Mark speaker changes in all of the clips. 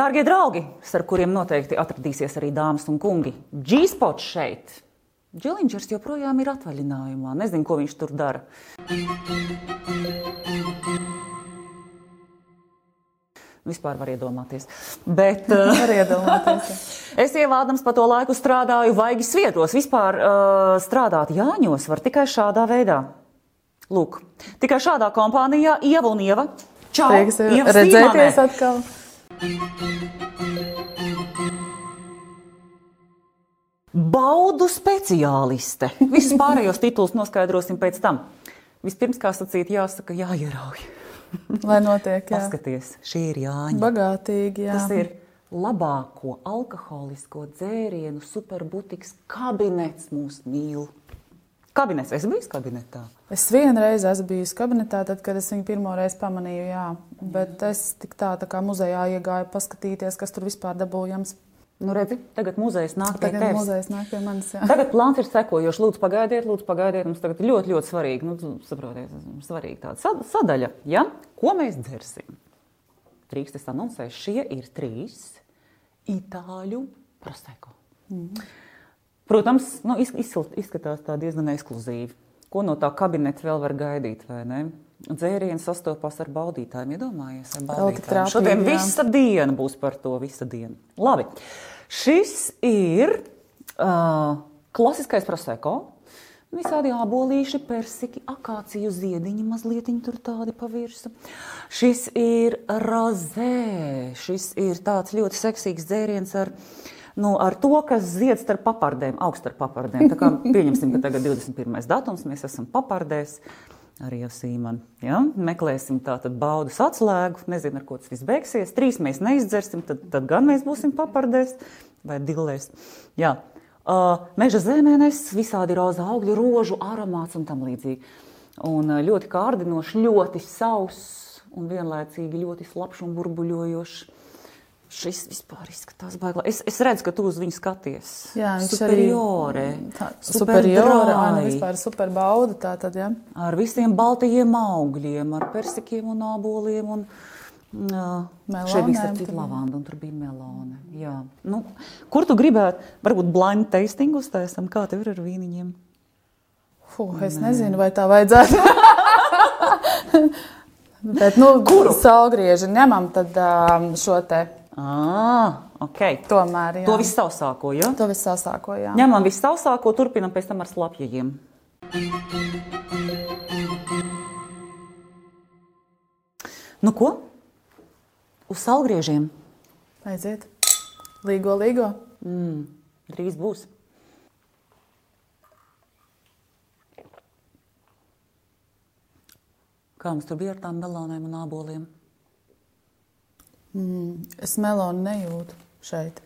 Speaker 1: Dārgie draugi, starp kuriem noteikti atradīsies arī dāmas un kungi, G-spots šeit. Džiliņš joprojām ir atvaļinājumā. Nezinu, ko viņš tur dara. Vispār var iedomāties. Bet,
Speaker 2: Var iedomāties.
Speaker 1: Es ievādams pa to laiku strādāju vaigi svietos. Vispār uh, strādāt Jāņos var tikai šādā veidā. Lūk, tikai šādā kompānijā Ieva un Ieva. Čau!
Speaker 2: Prieks redzēties atkal.
Speaker 1: Baudu speciāliste. Visus pārējos titulus noskaidrosim pēc tam. Vispirms, kā sacīt, jāsaka, jāierauj.
Speaker 2: Lai notiek, jā.
Speaker 1: Paskaties, šī ir Jāņa.
Speaker 2: Bagātīgi, jā.
Speaker 1: Tas ir labāko alkoholisko dzērienu superbutiks kabinets mūs mīl. Kabinets, es biju kabinetā.
Speaker 2: Es vienreiz esmu bijusi kabinetā, tad, kad es viņu pirmo reizi pamanīju, jā. Bet es tik tā, tā kā muzejā iegāju paskatīties, kas tur vispār dabūjams.
Speaker 1: Nu, redzi, tagad muzejs nāk pie
Speaker 2: Tagad
Speaker 1: tevis.
Speaker 2: muzejs nāk pie manis, jā.
Speaker 1: Tagad plāns ir sekojošs. Lūdzu, pagaidiet, lūdzu, pagaidiet. Mums tagad ļoti, ļoti svarīgi, nu, saprotiet, svarīga tāda sad- sadaļa. Ja? Ko mēs dzersim? Drīkst es anoncēšu, šie ir trīs itāļu proseko. Protams, nu, izskatās tā diezgan ekskluzīvi. Ko no tā kabineta vēl var gaidīt? Dzēriens sastopās ar baudītājiem, iedomājies, ar baudītājiem. Šodien visa diena būs par to, visa diena. Labi, šis ir uh, klasiskais proseko. Visādi abolīši, persiki, akāciju ziediņi, mazliet tur tādi pavirsa. Šis ir rozē. Šis ir tāds ļoti seksīgs dzēriens ar, nu, ar to, kas zied starp papardēm, augst starp papardēm. Tā kā pieņemsim, ka tagad 21. datums, mēs esam papardēs. Arī jau sīmani. Ja? Meklēsim tādu baudas atslēgu. Nezinu, ar ko tas viss beigsies. Trīs mēs neizdzersim, tad, tad gan mēs būsim papardēs vai dilēs. Jā. Uh, meža zemēnes, visādi rozā augļu, rožu aromāts un tam līdzīgi. Un ļoti kārdinošs, ļoti sauss un vienlaicīgi ļoti slapjš un burbuļojošs. Šis vispār izskatās baigā. Es, es redzu, ka tu uz viņu skaties.
Speaker 2: Jā, viņš
Speaker 1: superiore,
Speaker 2: arī tā, superiore,
Speaker 1: dry,
Speaker 2: vispār superbauda, tā tad, jā.
Speaker 1: ar visiem baltajiem augļiem, ar persikiem un aboliem. Un, uh, šeit bija
Speaker 2: Melonēm
Speaker 1: starp lavanda un tur bija melone. Jā. Nu, kur tu gribētu? Varbūt blind tasting uztaisam, kā tev ir ar vīniņiem?
Speaker 2: Fuh, es Nē. nezinu, vai tā vajadzētu. Bet, nu, kuru saulgrieži ņemam, tad šo te
Speaker 1: Ah, ok.
Speaker 2: tomēr, jā.
Speaker 1: To visu sausāko, ja?
Speaker 2: To visu sasāko, jā.
Speaker 1: Ņemam visu sausāko, turpinam pēc tam ar slapjiem. Nu ko? Uz salgriežiem.
Speaker 2: Aiziet. Līgo, līgo.
Speaker 1: Mm, drīz būs. Kā mums tur bija ar tām melonēm un aboliem?
Speaker 2: Es melonu nejūtu šeit.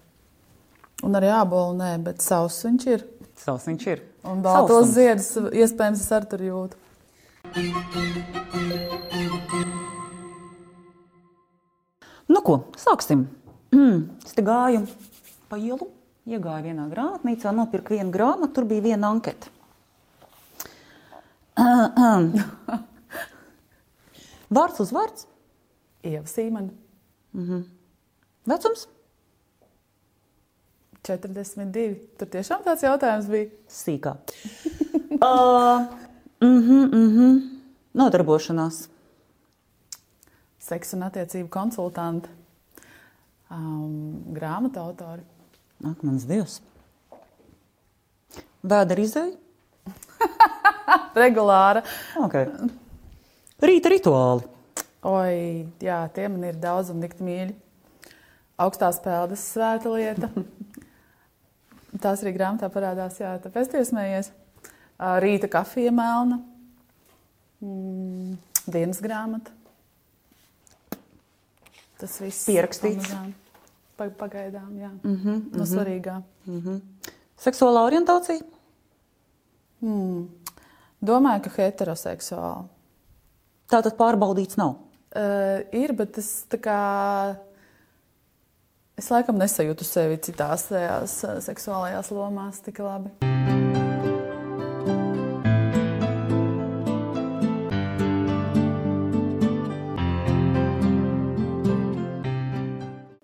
Speaker 2: Un arī ābolu nē, bet savs viņš ir.
Speaker 1: Savs viņš ir.
Speaker 2: Un baltos ziedus iespējams es arī tur jūtu.
Speaker 1: Nu, ko, sāksim. Mm, es te gāju pa ielu, iegāju vienā grāmatnīcā, nopirku vienu grāmatu, tur bija viena anketa. Vārds uz vārds,
Speaker 2: Ieva Sīmana,
Speaker 1: vecums,
Speaker 2: 42. Tur tiešām tāds jautājums bija.
Speaker 1: sīkā. uh, mm -hmm, mm -hmm. Nodarbošanās,
Speaker 2: Seksa un attiecību konsultanti, um, grāmatu autori.
Speaker 1: ak, mans dievs. Vēda izēja.
Speaker 2: Regulāra.
Speaker 1: Okay. Rīta rituāli.
Speaker 2: Oi, jā, tie man ir daudz un dikti mīļi. Augstās peldas svēta lieta. Tās arī grāmatā parādās, jā, tāpēc tu iesmējies. Rīta kafija melna, mm, dienas grāmata. Tas viss
Speaker 1: Pierakstīts.
Speaker 2: pamazām. Pa, pagaidām, jā. Mm -hmm, no svarīgā.
Speaker 1: Seksuālā orientācija.
Speaker 2: Hmm. Domāju, ka heteroseksuāli.
Speaker 1: Tā tad pārbaudīts nav.
Speaker 2: Uh, ir, bet es tā kā. Es laikam nesajūtu sevi citās tajās uh, seksuālajās lomās tik labi.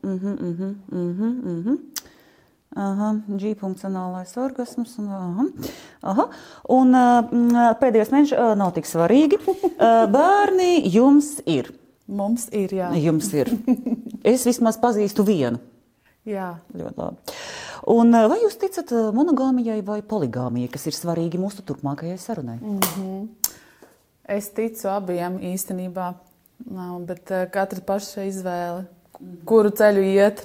Speaker 1: Mhm, Aha, G-funkcionālais orgasms. Un, aha, aha. un uh, pēdējais mēnesis nav tik svarīgi. Bērni jums ir.
Speaker 2: Mums ir, jā.
Speaker 1: Jums ir. Es vismaz pazīstu vienu.
Speaker 2: jā.
Speaker 1: Ļoti labi. Un, uh, vai jūs ticat uh, monogāmijai vai poligāmijai, kas ir svarīgi mūsu turpmākajai sarunai? Mm.
Speaker 2: Es ticu abiem īstenībā, bet uh, katra paša izvēle, kuru ceļu iet.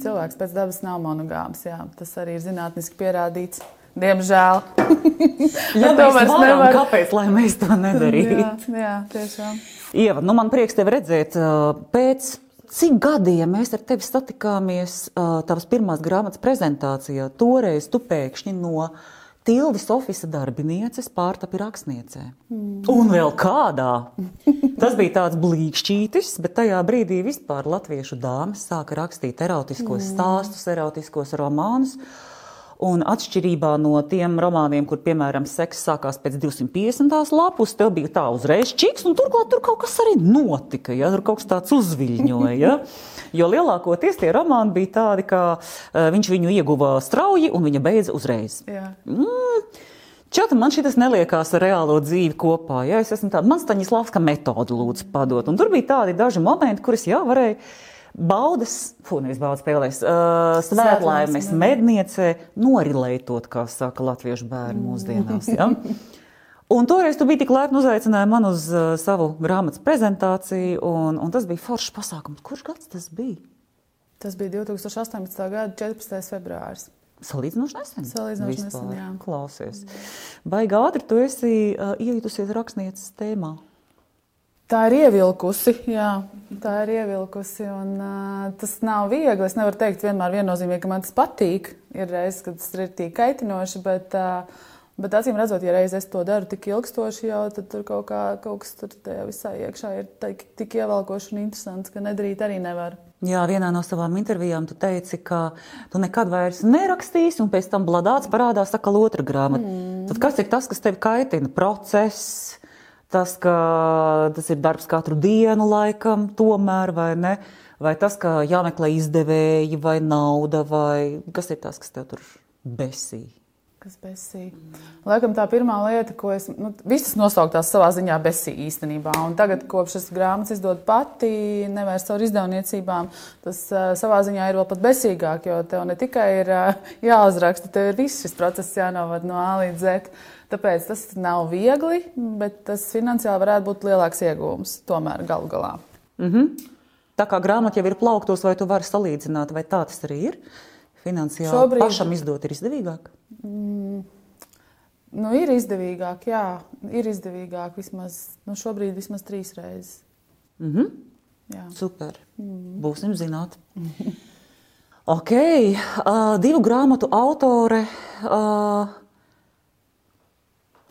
Speaker 2: Cilvēks pēc dabas nav monogāms. Jā. Tas arī ir zinātniski pierādīts. Diemžēl.
Speaker 1: Ja
Speaker 2: to
Speaker 1: mēs varam,
Speaker 2: nevar.
Speaker 1: kāpēc lai mēs to nedarītu?
Speaker 2: jā, jā, tiešām.
Speaker 1: Ieva, nu man prieks tevi redzēt. uh, Pēc cik gadiem mēs ar tevi satikāmies uh, tavas pirmās grāmatas prezentācijā? Toreiz tu pēkšņi no Tildes oficiāla darbinieces pārtapi rakstniecē. Mm. Un vēl kādā. Tas bija tāds blīkšķītis, bet tajā brīdī vispār latviešu dāmas sāka rakstīt erotiskos mm. stāstus, erotiskos romānus. Un atšķirībā no tiem romāniem, kur, piemēram, seks sākās pēc 250. lapus, tev bija tā uzreiz čiks, un turklāt tur kaut kas arī notika, ja tur kaut kas tāds uzviļņoja. Ja? Jo lielākoties tie romāni bija tādi, ka uh, viņš viņu ieguva strauji un viņa beidza uzreiz.
Speaker 2: Jā.
Speaker 1: Mm. Čata, man šis neliekās ar reālo dzīvi kopā. Ja? Es esmu tāda, man Staņislavska metode lūdzu padot. Un tur bija tādi daži momenti, kurus jā, varēja baudas, fu, nevis baudas spēlēs, uh, svētlaimes medniecē norilētot, kā saka latviešu bērni mūsdienās. Ja? Un toreiz tu biji tik laipni uzaicināja man uz uh, savu grāmatas prezentāciju, un, un tas bija foršs pasākums. Kurš gads tas bija?
Speaker 2: Tas bija 2018. gada 14. februāris.
Speaker 1: Salīdzinoši nesen.
Speaker 2: Salīdzinoši nesen, jā.
Speaker 1: Klausies. Baigi ātri tu esi uh, iejutusies rakstnieces tēmā.
Speaker 2: Tā ir ievilkusi, jā, tā ir ievilkusi. Un, uh, tas nav viegli. Es nevaru teikt, vienmēr viennozīmīgi, ka man tas patīk. Ir reizes, kad tas ir tik kaitinoši, bet, uh, bet acīm redzot, ja reiz es to daru tik ilgstoši, jau tad tur kaut, kā, kaut kas tur visā iekšā ir tik, tik ievelkoši un interesants, ka nedarīt arī nevar.
Speaker 1: Jā, vienā no savām intervijām tu teici, ka tu nekad vairs nerakstīsi, un pēc tam bladāts parādās atkal otra grāmata. Mm. Tad kas ir tas, kas tevi kaitina? Process, tas, ka tas ir darbs katru dienu, laikam, tomēr, vai ne? Vai tas, ka jāmeklē izdevēji, vai nauda, vai kas ir tas, kas tev tur besī?
Speaker 2: Kas besīja? Laikam tā pirmā lieta, ko es. Nu, visas nosauktās savā ziņā besīja īstenībā. Un tagad, kopš es grāmatas izdodu pati, nevis caur izdevniecībām, tas uh, savā ziņā ir vēl pat besīgāk, jo tev ne tikai ir uh, jāuzraksta, tev ir viss šis process jānovad no A līdz Z. Tāpēc tas nav viegli, bet tas finansiāli varētu būt lielāks iegūms tomēr galu galā.
Speaker 1: Mm -hmm. Tā kā grāmata jau ir plauktos, vai tu vari salīdzināt, vai tā tas arī ir? Finansiāli
Speaker 2: Šobrīd-
Speaker 1: pašam izdot ir izdevīgāk.
Speaker 2: Nu, ir izdevīgāk, jā, ir izdevīgāk vismaz nu, šobrīd vismaz trīs reizes.
Speaker 1: Mm -hmm.
Speaker 2: Jā.
Speaker 1: Super. Būsim zināt. Ok, uh, divu grāmatu autore. Uh,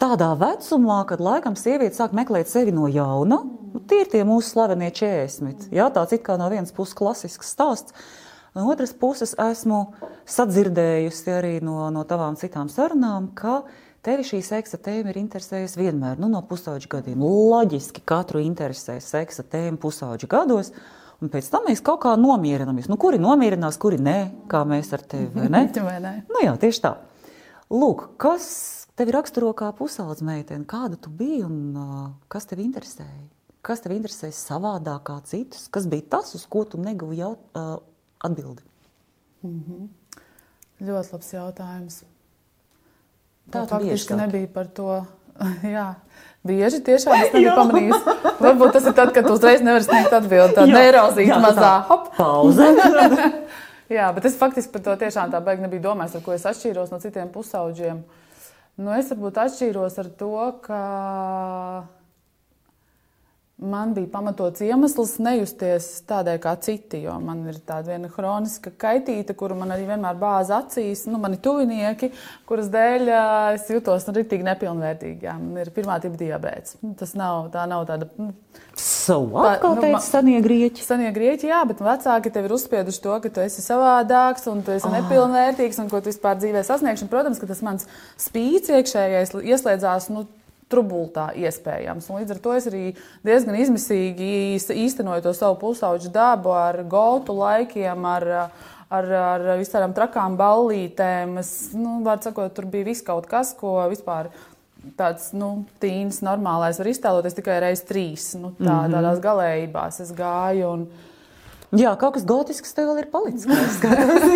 Speaker 1: tādā vecumā, kad laikam sieviete sāk meklēt sevi no jauna, nu, tie ir tie mūsu slavenie 40. Jā, tāds it kā no vienas puses klasisks stāsts. No otras puses, esmu sadzirdējusi arī no, no tavām citām sarunām, ka tevi šī seksa tēma ir interesējusi vienmēr, nu, no pusauģa gadiem. Loģiski, katru interesē seksa tēma pusauģa gados. Un pēc tam mēs kaut kā nomierinamies. Nu, kuri nomierinās, kuri nē, kā mēs ar tevi. vai ne?
Speaker 2: Vai ne?
Speaker 1: Nu, jā, tieši tā. Lūk, kas tevi raksturo kā pusaudzes meitene? Kāda tu biji un uh, kas tevi interesēja? Kas tevi interesēja savādāk kā citus? Kas bija tas, uz ko tu negavi jaut, uh, atbildi?
Speaker 2: Ļoti labs jautājums.
Speaker 1: Tā
Speaker 2: faktiski nebija par to. Jā, bieži tiešām es nebiju pamanījis. Varbūt tas ir tad, kad uzreiz nevari sniegt atbildi. Tā
Speaker 1: Jā.
Speaker 2: neirozīta
Speaker 1: Jā,
Speaker 2: mazā. Hop.
Speaker 1: Pauze.
Speaker 2: Jā, bet es faktiski par to tiešām tā baigi nebiju domājis, ar ko es atšķīros no citiem pusauģiem. Nu, es varbūt atšķīros ar to, ka man bija pamatots iemesls nejusties tādai kā citi, jo man ir tāda viena kroniska kaitīte, kuru man arī vienmēr bāza acīs, nu, mani tuvinieki, kuras dēļ es jutos nu, rītīgi nepilnvērtīgi. Jā, man ir pirmā tipa diabēts. Nu, Tas nav, tā nav tāda. Nu,
Speaker 1: so, what, kā
Speaker 2: nu,
Speaker 1: teica senie grieķi?
Speaker 2: Senie grieķi, jā, bet vecāki tev ir uzspieduši to, ka tu esi savādāks un tu esi oh. nepilnvērtīgs un ko tu vispār dzīvē sasniegsi. Un, Protams, ka tas mans spīts iekšējais ieslēdzās. Nu, Trubultā iespējams. Un līdz ar to es arī diezgan izmisīgi īs- īstenoju to savu pusauģu dabu ar goltu laikiem, ar, ar, ar visām trakām ballītēm. Es, nu, sakot, tur bija viss kaut kas, ko vispār tāds nu, tīns, normālais var iztēloties tikai reizes trīs. Nu, tā, mm -hmm. Tādās galējībās es gāju. Un,
Speaker 1: Jā, kaut kas gotisks tev vēl ir palicis.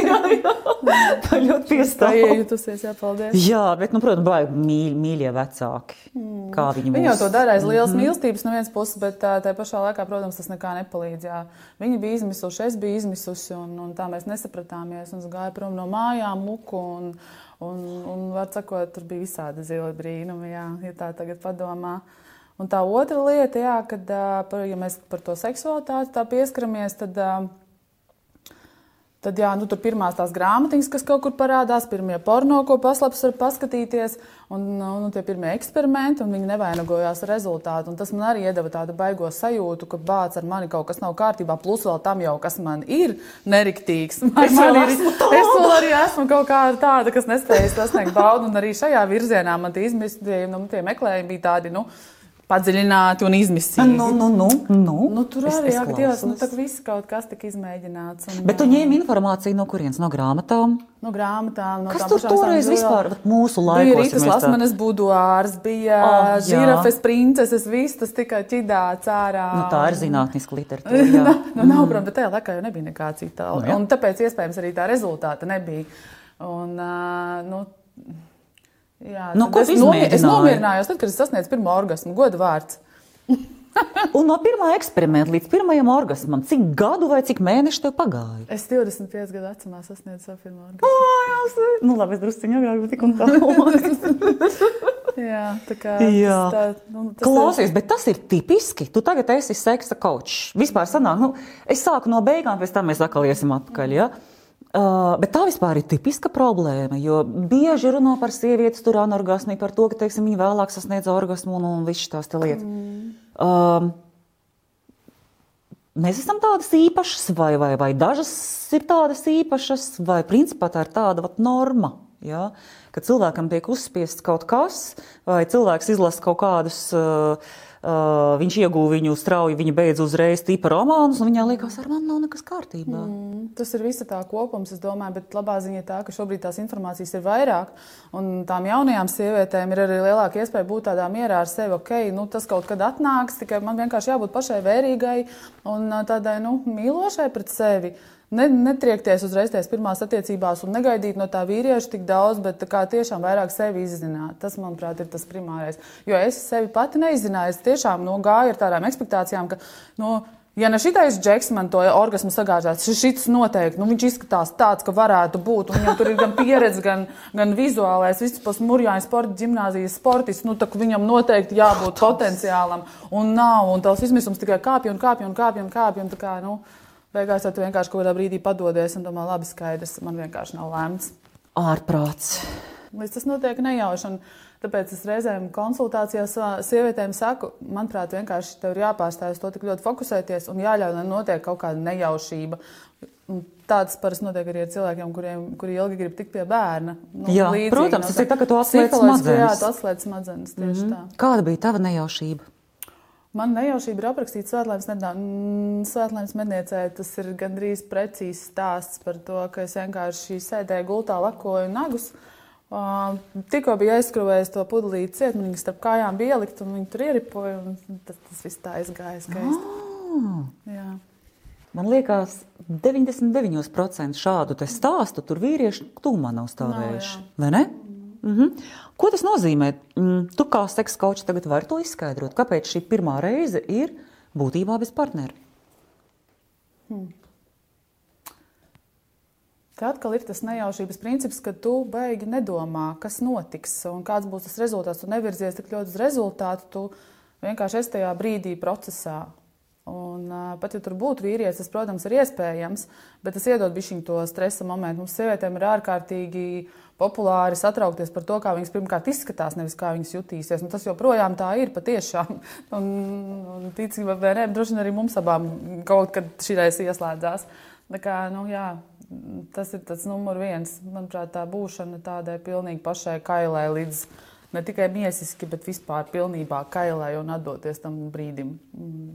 Speaker 1: jā, jā. Tā ļoti piestāv.
Speaker 2: Tā iejutusies, jā, paldies.
Speaker 1: Jā, bet, nu, protams, baigi mīļ, mīļie vecāki. Mm. Kā viņi
Speaker 2: mūs... Viņi jau to dara aiz lielas mm mīlestības no vienas puses, bet tā, tā pašā laikā, protams, tas nekā nepalīdz. Jā. Viņi bija izmisuši, es biju izmisusi, un, un tā mēs nesapratāmies. Un es gāju prom no mājām, muku. Un, un, un var sakot, tur bija visādi zili brīnumi, jā, ja tā tagad padomā. Un tā otra lieta, jā, kad, ja mēs par to seksualitāti pieskaramies, tad Tad, jā, nu, tur pirmās tās grāmatiņas, kas kaut kur parādās, pirmie porno, ko paslaps var paskatīties, un nu, nu tie pirmie eksperimenti, un viņi nevainagojās ar rezultātu. Un tas man arī iedeva tādu baigo sajūtu, ka bāc ar mani kaut kas nav kārtībā, plus vēl tam jau, kas man ir neriktīgs. Man, es, man ir, es vēl arī esmu kaut kā tāda, kas nespēja sasniegt baudu, un arī šajā virzienā man tie izmistie, nu, tie meklējumi bija tādi, nu, padziļināti un izmisīgi.
Speaker 1: Nu, nu, nu, nu.
Speaker 2: Nu, tur arī ir aktīvs. Nu, tā viss kaut kas tika izmēģināts. Un,
Speaker 1: Bet tu ņēmi informāciju no kurienes? No grāmatām?
Speaker 2: No grāmatām. No
Speaker 1: kas tur toreiz vispār mūsu laikos?
Speaker 2: Bija Rītas Lasmanes buduārs, bija oh, žirafes princeses, viss tas tika ķidāts ārā.
Speaker 1: Nu, tā ir zinātniska literatūra. Jā.
Speaker 2: nu, nav, mm. protams, bet tajā laikā jau nebija nekā cita. Nu, un tāpēc iespējams arī tā rezultāta nebija. Un, uh, nu, Jā,
Speaker 1: no,
Speaker 2: es, nomier, es nomierinājos, tad, kad es sasniedzu pirmo orgasmu, godu vārds.
Speaker 1: Un no pirmā eksperimenta līdz pirmajam orgasmam, cik gadu vai cik mēneši tev pagāja?
Speaker 2: Es 25 gadu vecumā sasniedzu savu pirmo
Speaker 1: orgasmu. Oh, jā, nu, labi, es druskuļi agrāk, bet tik un tā.
Speaker 2: jā, tā kā
Speaker 1: jā. Tā, nu, Klausies, ir... bet tas ir tipiski. Tu tagad esi seksa kočs. Vispār sanāk, nu, es sāku no beigām, pēc tam mēs atkal iesim atpakaļ. Ja? Mm. Uh, bet tā vispār ir tipiska problēma, jo bieži runā par sievietes tur anorgasmu, par to, ka teiksim, viņa vēlāk sasniedz orgasmu un, un visas tās lietas. Mm. Uh, mēs esam tādas īpašas, vai, vai, vai dažas ir tādas īpašas, vai principā tā ir tāda vat, norma. Ja? Kad cilvēkam tiek uzspiests kaut kas, vai cilvēks izlasa kaut kādus uh, Uh, viņš ieguva viņu strauji, viņa beidz uzreiz tipa romānus, un viņai liekas, ar mani nav nekas kārtībā. Mm,
Speaker 2: tas ir visa tā kopums, es domāju, bet labā ziņa ir tā, ka šobrīd tās informācijas ir vairāk, un tām jaunajām sievietēm ir arī lielāka iespēja būt tādā mierā ar sevi, ok, nu, tas kaut kad atnāks, tikai man vienkārši jābūt pašai vērīgai un tādai, nu, mīlošai pret sevi. Ne, netriekties uzreiz tajās pirmās attiecībās un negaidīt no tā vīrieša tik daudz, bet kā tiešām vairāk sevi izzināt. Tas, manuprāt, ir tas primārais. Jo es sevi pati neizzināju. Es tiešām no, gāju ar tādām expectācijām, ka, no, ja ne šitais džeks man to orgasmu sagāžās, šis noteikti, nu, viņš izskatās tāds, ka varētu būt. Viņam tur ir gan pieredze, gan, gan vizuālais, vispār murjāņu sporta ģimnāzijas sportists. Nu, viņam noteikti jābūt potenciālam. Un nav, un tās izmisums tikai kāpj un kāpj un kāpj un kāpj. Un kā, nu, Beigās tu vienkārši kaut kādā brīdī padodies un domā, labi, skaidrs, man vienkārši nav lēmts.
Speaker 1: Ārprāts.
Speaker 2: Līdz tas notiek nejauši. Tāpēc es reizēm konsultācijās sievietēm saku, manuprāt, vienkārši tev ir jāpārstāj uz to tik ļoti fokusēties un jāļauj, lai notiek kaut kāda nejaušība. Tāds parasti notiek arī ar cilvēkiem, kuriem, kuri ilgi grib tikt pie bērna.
Speaker 1: Nu, jā, līdzīgi, protams, tas ir tā, ka tu atslēdz smadzenes.
Speaker 2: Jā, tu atslēdz smadzenes, tieši mm -hmm. tā.
Speaker 1: Kāda bija tava nejaušība?
Speaker 2: Man nejaušība ir aprakstīta svētlaimes, mm, svētlaimes medniecē. Tas ir gandrīz precīzs stāsts par to, ka es vienkārši sēdēju gultā, lakoju nagus. Uh, tikko bija aizskrūvējis to pudelīti ciet, man viņa starp kājām bija ielikt, un viņi tur ieripoja, un tas, tas viss tā aizgāja skaisti. Oh.
Speaker 1: Man liekas, 99% šādu stāstu tur vīrieši tūmā nav stāvējuši. Nav, ne? Mm -hmm. Ko tas nozīmē? Mm, tu kā seksa kočs tagad vari to izskaidrot, kāpēc šī pirmā reize ir būtībā bez partnera? Hmm.
Speaker 2: Tā atkal ir tas nejaušības princips, ka tu beigi nedomā, kas notiks un kāds būs tas rezultāts. Tu nevirzies tik ļoti uz rezultātu, tu vienkārši esi tajā brīdī procesā. Un, pat ja tur būtu vīrietis, tas, protams, ir iespējams, bet tas iedod bišķiņu to stresa momentu. Mums sievietēm ir ārkārtīgi populāri satraukties par to, kā viņas pirmkārt izskatās, nevis kā viņas jutīsies. Un tas joprojām tā ir patiešām. Un, un ticība vai nē, droši vien arī mums abām kaut kad šīs ieslēdzās. Tā kā, nu, jā, tas ir tas numur viens. Manuprāt, tā būšana tādai pilnīgi pašai kailai līdz ne tikai miesiski, bet vispār pilnībā kailai un atdoties tam brīdim.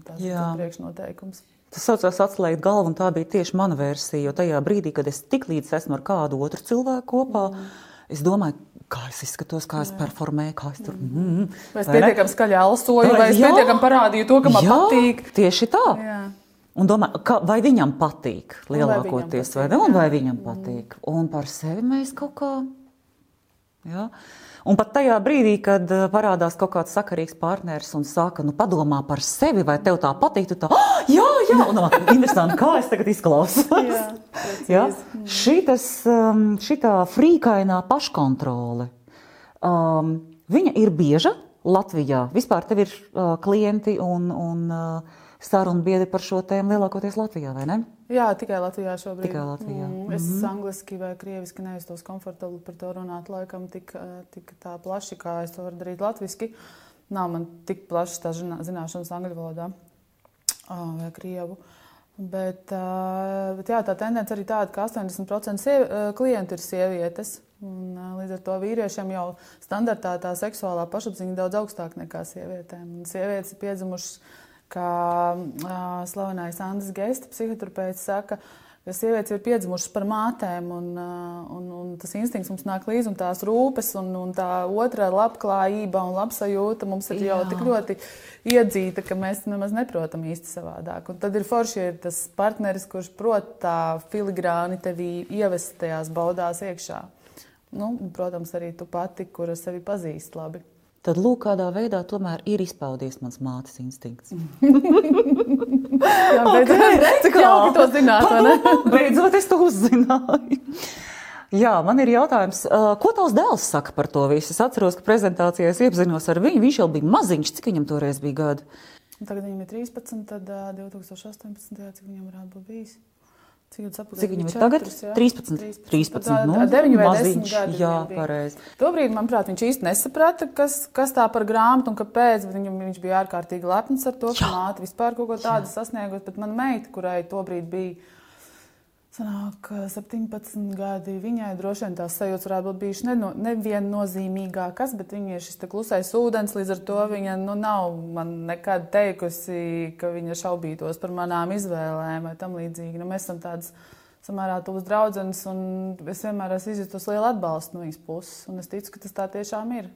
Speaker 2: Tas jā. ir priekšnoteikums.
Speaker 1: Tas saucās atslēgt galvu, un tā bija tieši mana versija. Jo tajā brīdī, kad es tik līdz esmu ar kādu otru cilvēku kopā, mm. es domāju, kā es izskatos, kā es performēju, kā es tur mm,
Speaker 2: vai es pietiekami skaļi alsoju, vai, es pietiekami parādīju to, ka man jā, patīk.
Speaker 1: Tieši tā. Jā. Un domā, ka, vai viņam patīk lielākoties, vai, viņam patīk, vai, ne, vai viņam patīk. Un par sevi mēs kaut kā. Jā. Un pat tajā brīdī, kad eh, parādās kaut kāds sakarīgs partneris un saka, nu, padomā par sevi, vai tev tā patīk, tu tā, oh, jā, jā, un interesanti, kā es tagad izklausos. jā, jā? Šitas, um, šitā frīkainā paškontrole, um, viņa ir bieža Latvijā. Vispār tev ir uh, klienti un, un uh, sarunu biedri par šo tēmu lielākoties Latvijā, vai ne?
Speaker 2: Jā, tikai Latvijā šobrīd.
Speaker 1: Tikai Latvijā.
Speaker 2: Mm, es mm -hmm. angliski vai krieviski nejustos komfortabli par to runāt, laikam tik, tik tā plaši, kā es to varu darīt latviski. Nav man tik plašas tā zināšanas angļu valodā vai krievu. Bet, bet jā, tā tendence arī tāda, ka 80% sievi, klientu ir sievietes. Un, līdz ar to vīriešiem jau standartā tā seksuālā pašapziņa daudz augstāka nekā sievietēm. Un sievietes ir piedzimušas kā uh, slavenais Andris Geista, psihoterapeits, saka, ka sievietes ir piedzimušas par mātēm, un, uh, un, un tas instinkts mums nāk līdzi, un tās rūpes, un, un tā otrā labklājība un labsajūta mums ir Jā. jau tik ļoti iedzīta, ka mēs nemaz neprotam īsti savādāk. Un tad ir forši ir tas partneris, kurš prot tā filigrāni tevī ievest tajās baudās iekšā. Nu, protams, arī tu pati, kura sevi pazīst labi
Speaker 1: tad lūk, kādā veidā tomēr ir izpaudies mans mātes instinkts.
Speaker 2: Jā, okay, cik jauki to zināt, vai ne?
Speaker 1: Beidzot, es to uzzināju. Jā, man ir jautājums, ko tavs dēls saka par to visu? Es atceros, ka prezentācijā es iepazinos ar viņu. Viņš jau bija maziņš, cik viņam toreiz bija gadi?
Speaker 2: Tagad viņam ir 13, tad 2018. cik viņam varētu būt bijis.
Speaker 1: Cik, Cik viņam ir tagad? 13. 13. 13 tā,
Speaker 2: nu, 9 vai 10 gadi.
Speaker 1: Jā, pareizi.
Speaker 2: Tobrīd, manuprāt, viņš īsti nesaprata, kas, kas tā par grāmatu un kāpēc. Viņam, viņš bija ārkārtīgi lepns ar to, ka māte vispār kaut ko tādu sasniegusi. Bet mana meita, kurai tobrīd bija Sanāk, 17 gadi viņai droši vien tās sajūtas varētu būt bijušas neno, neviennozīmīgākas, bet viņa ir šis klusais ūdens, līdz ar to viņa nu, nav man nekad teikusi, ka viņa šaubītos par manām izvēlēm vai tam līdzīgi. Nu, mēs esam tādas samērā tuvas draudzenes, un es vienmēr esmu izjutusi lielu atbalstu no viņas puses, un es ticu, ka tas tā tiešām ir.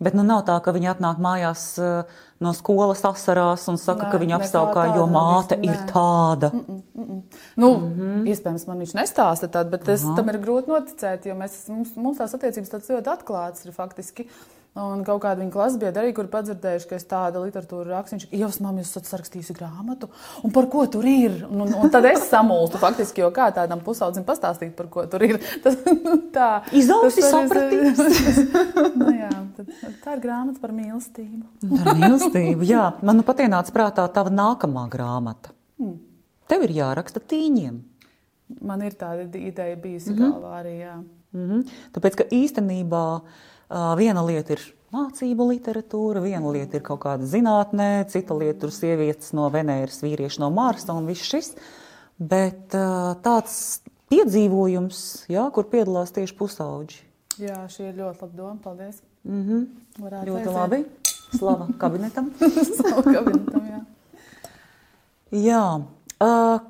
Speaker 1: Bet nu, nav tā, ka viņi atnāk mājās uh, no skolas asarās un saka, Nē, ka viņa apskaukā, jo māte ir tāda. Mm -mm,
Speaker 2: mm -mm. Nu, mm -hmm. Iespējams, man viņš nestāsta tādu, bet es, tam ir grūti noticēt, jo mēs, mums, mums tās attiecības tāds ļoti atklātas ir faktiski. Uh, Un kaut kāda viņa klases biedra arī, kur padzirdējuši, ka es tādu literatūru rakstu, viņš ir, jūs, mamma, jūs esat sarakstījusi grāmatu, un par ko tur ir? Un, un, un tad es samulstu faktiski, jo kā tādam pusaudzim pastāstīt, par ko tur ir. Tas, nu, tā.
Speaker 1: Izaugsmi sapratīs.
Speaker 2: nu, jā, tad, tā ir grāmata par mīlestību.
Speaker 1: par mīlestību, jā. Man nu pat ienāca prātā tava nākamā grāmata. Hmm. Tev ir jāraksta tīņiem.
Speaker 2: Man ir tāda ideja bijusi mm -hmm. galvā arī, jā.
Speaker 1: Mm -hmm. Tāpēc, ka īstenībā Viena lieta ir mācību literatūra, viena lieta ir kaut kāda zinātnē, cita lieta ir sievietes no Venēras, vīrieši no Marsa un viss šis. Bet tāds piedzīvojums, jā, kur piedalās tieši pusauģi.
Speaker 2: Jā, šī ir ļoti laba doma. Paldies.
Speaker 1: Mm -hmm. Varētu ļoti aiziet. labi. Slava kabinetam.
Speaker 2: Slava kabinetam, jā.
Speaker 1: jā.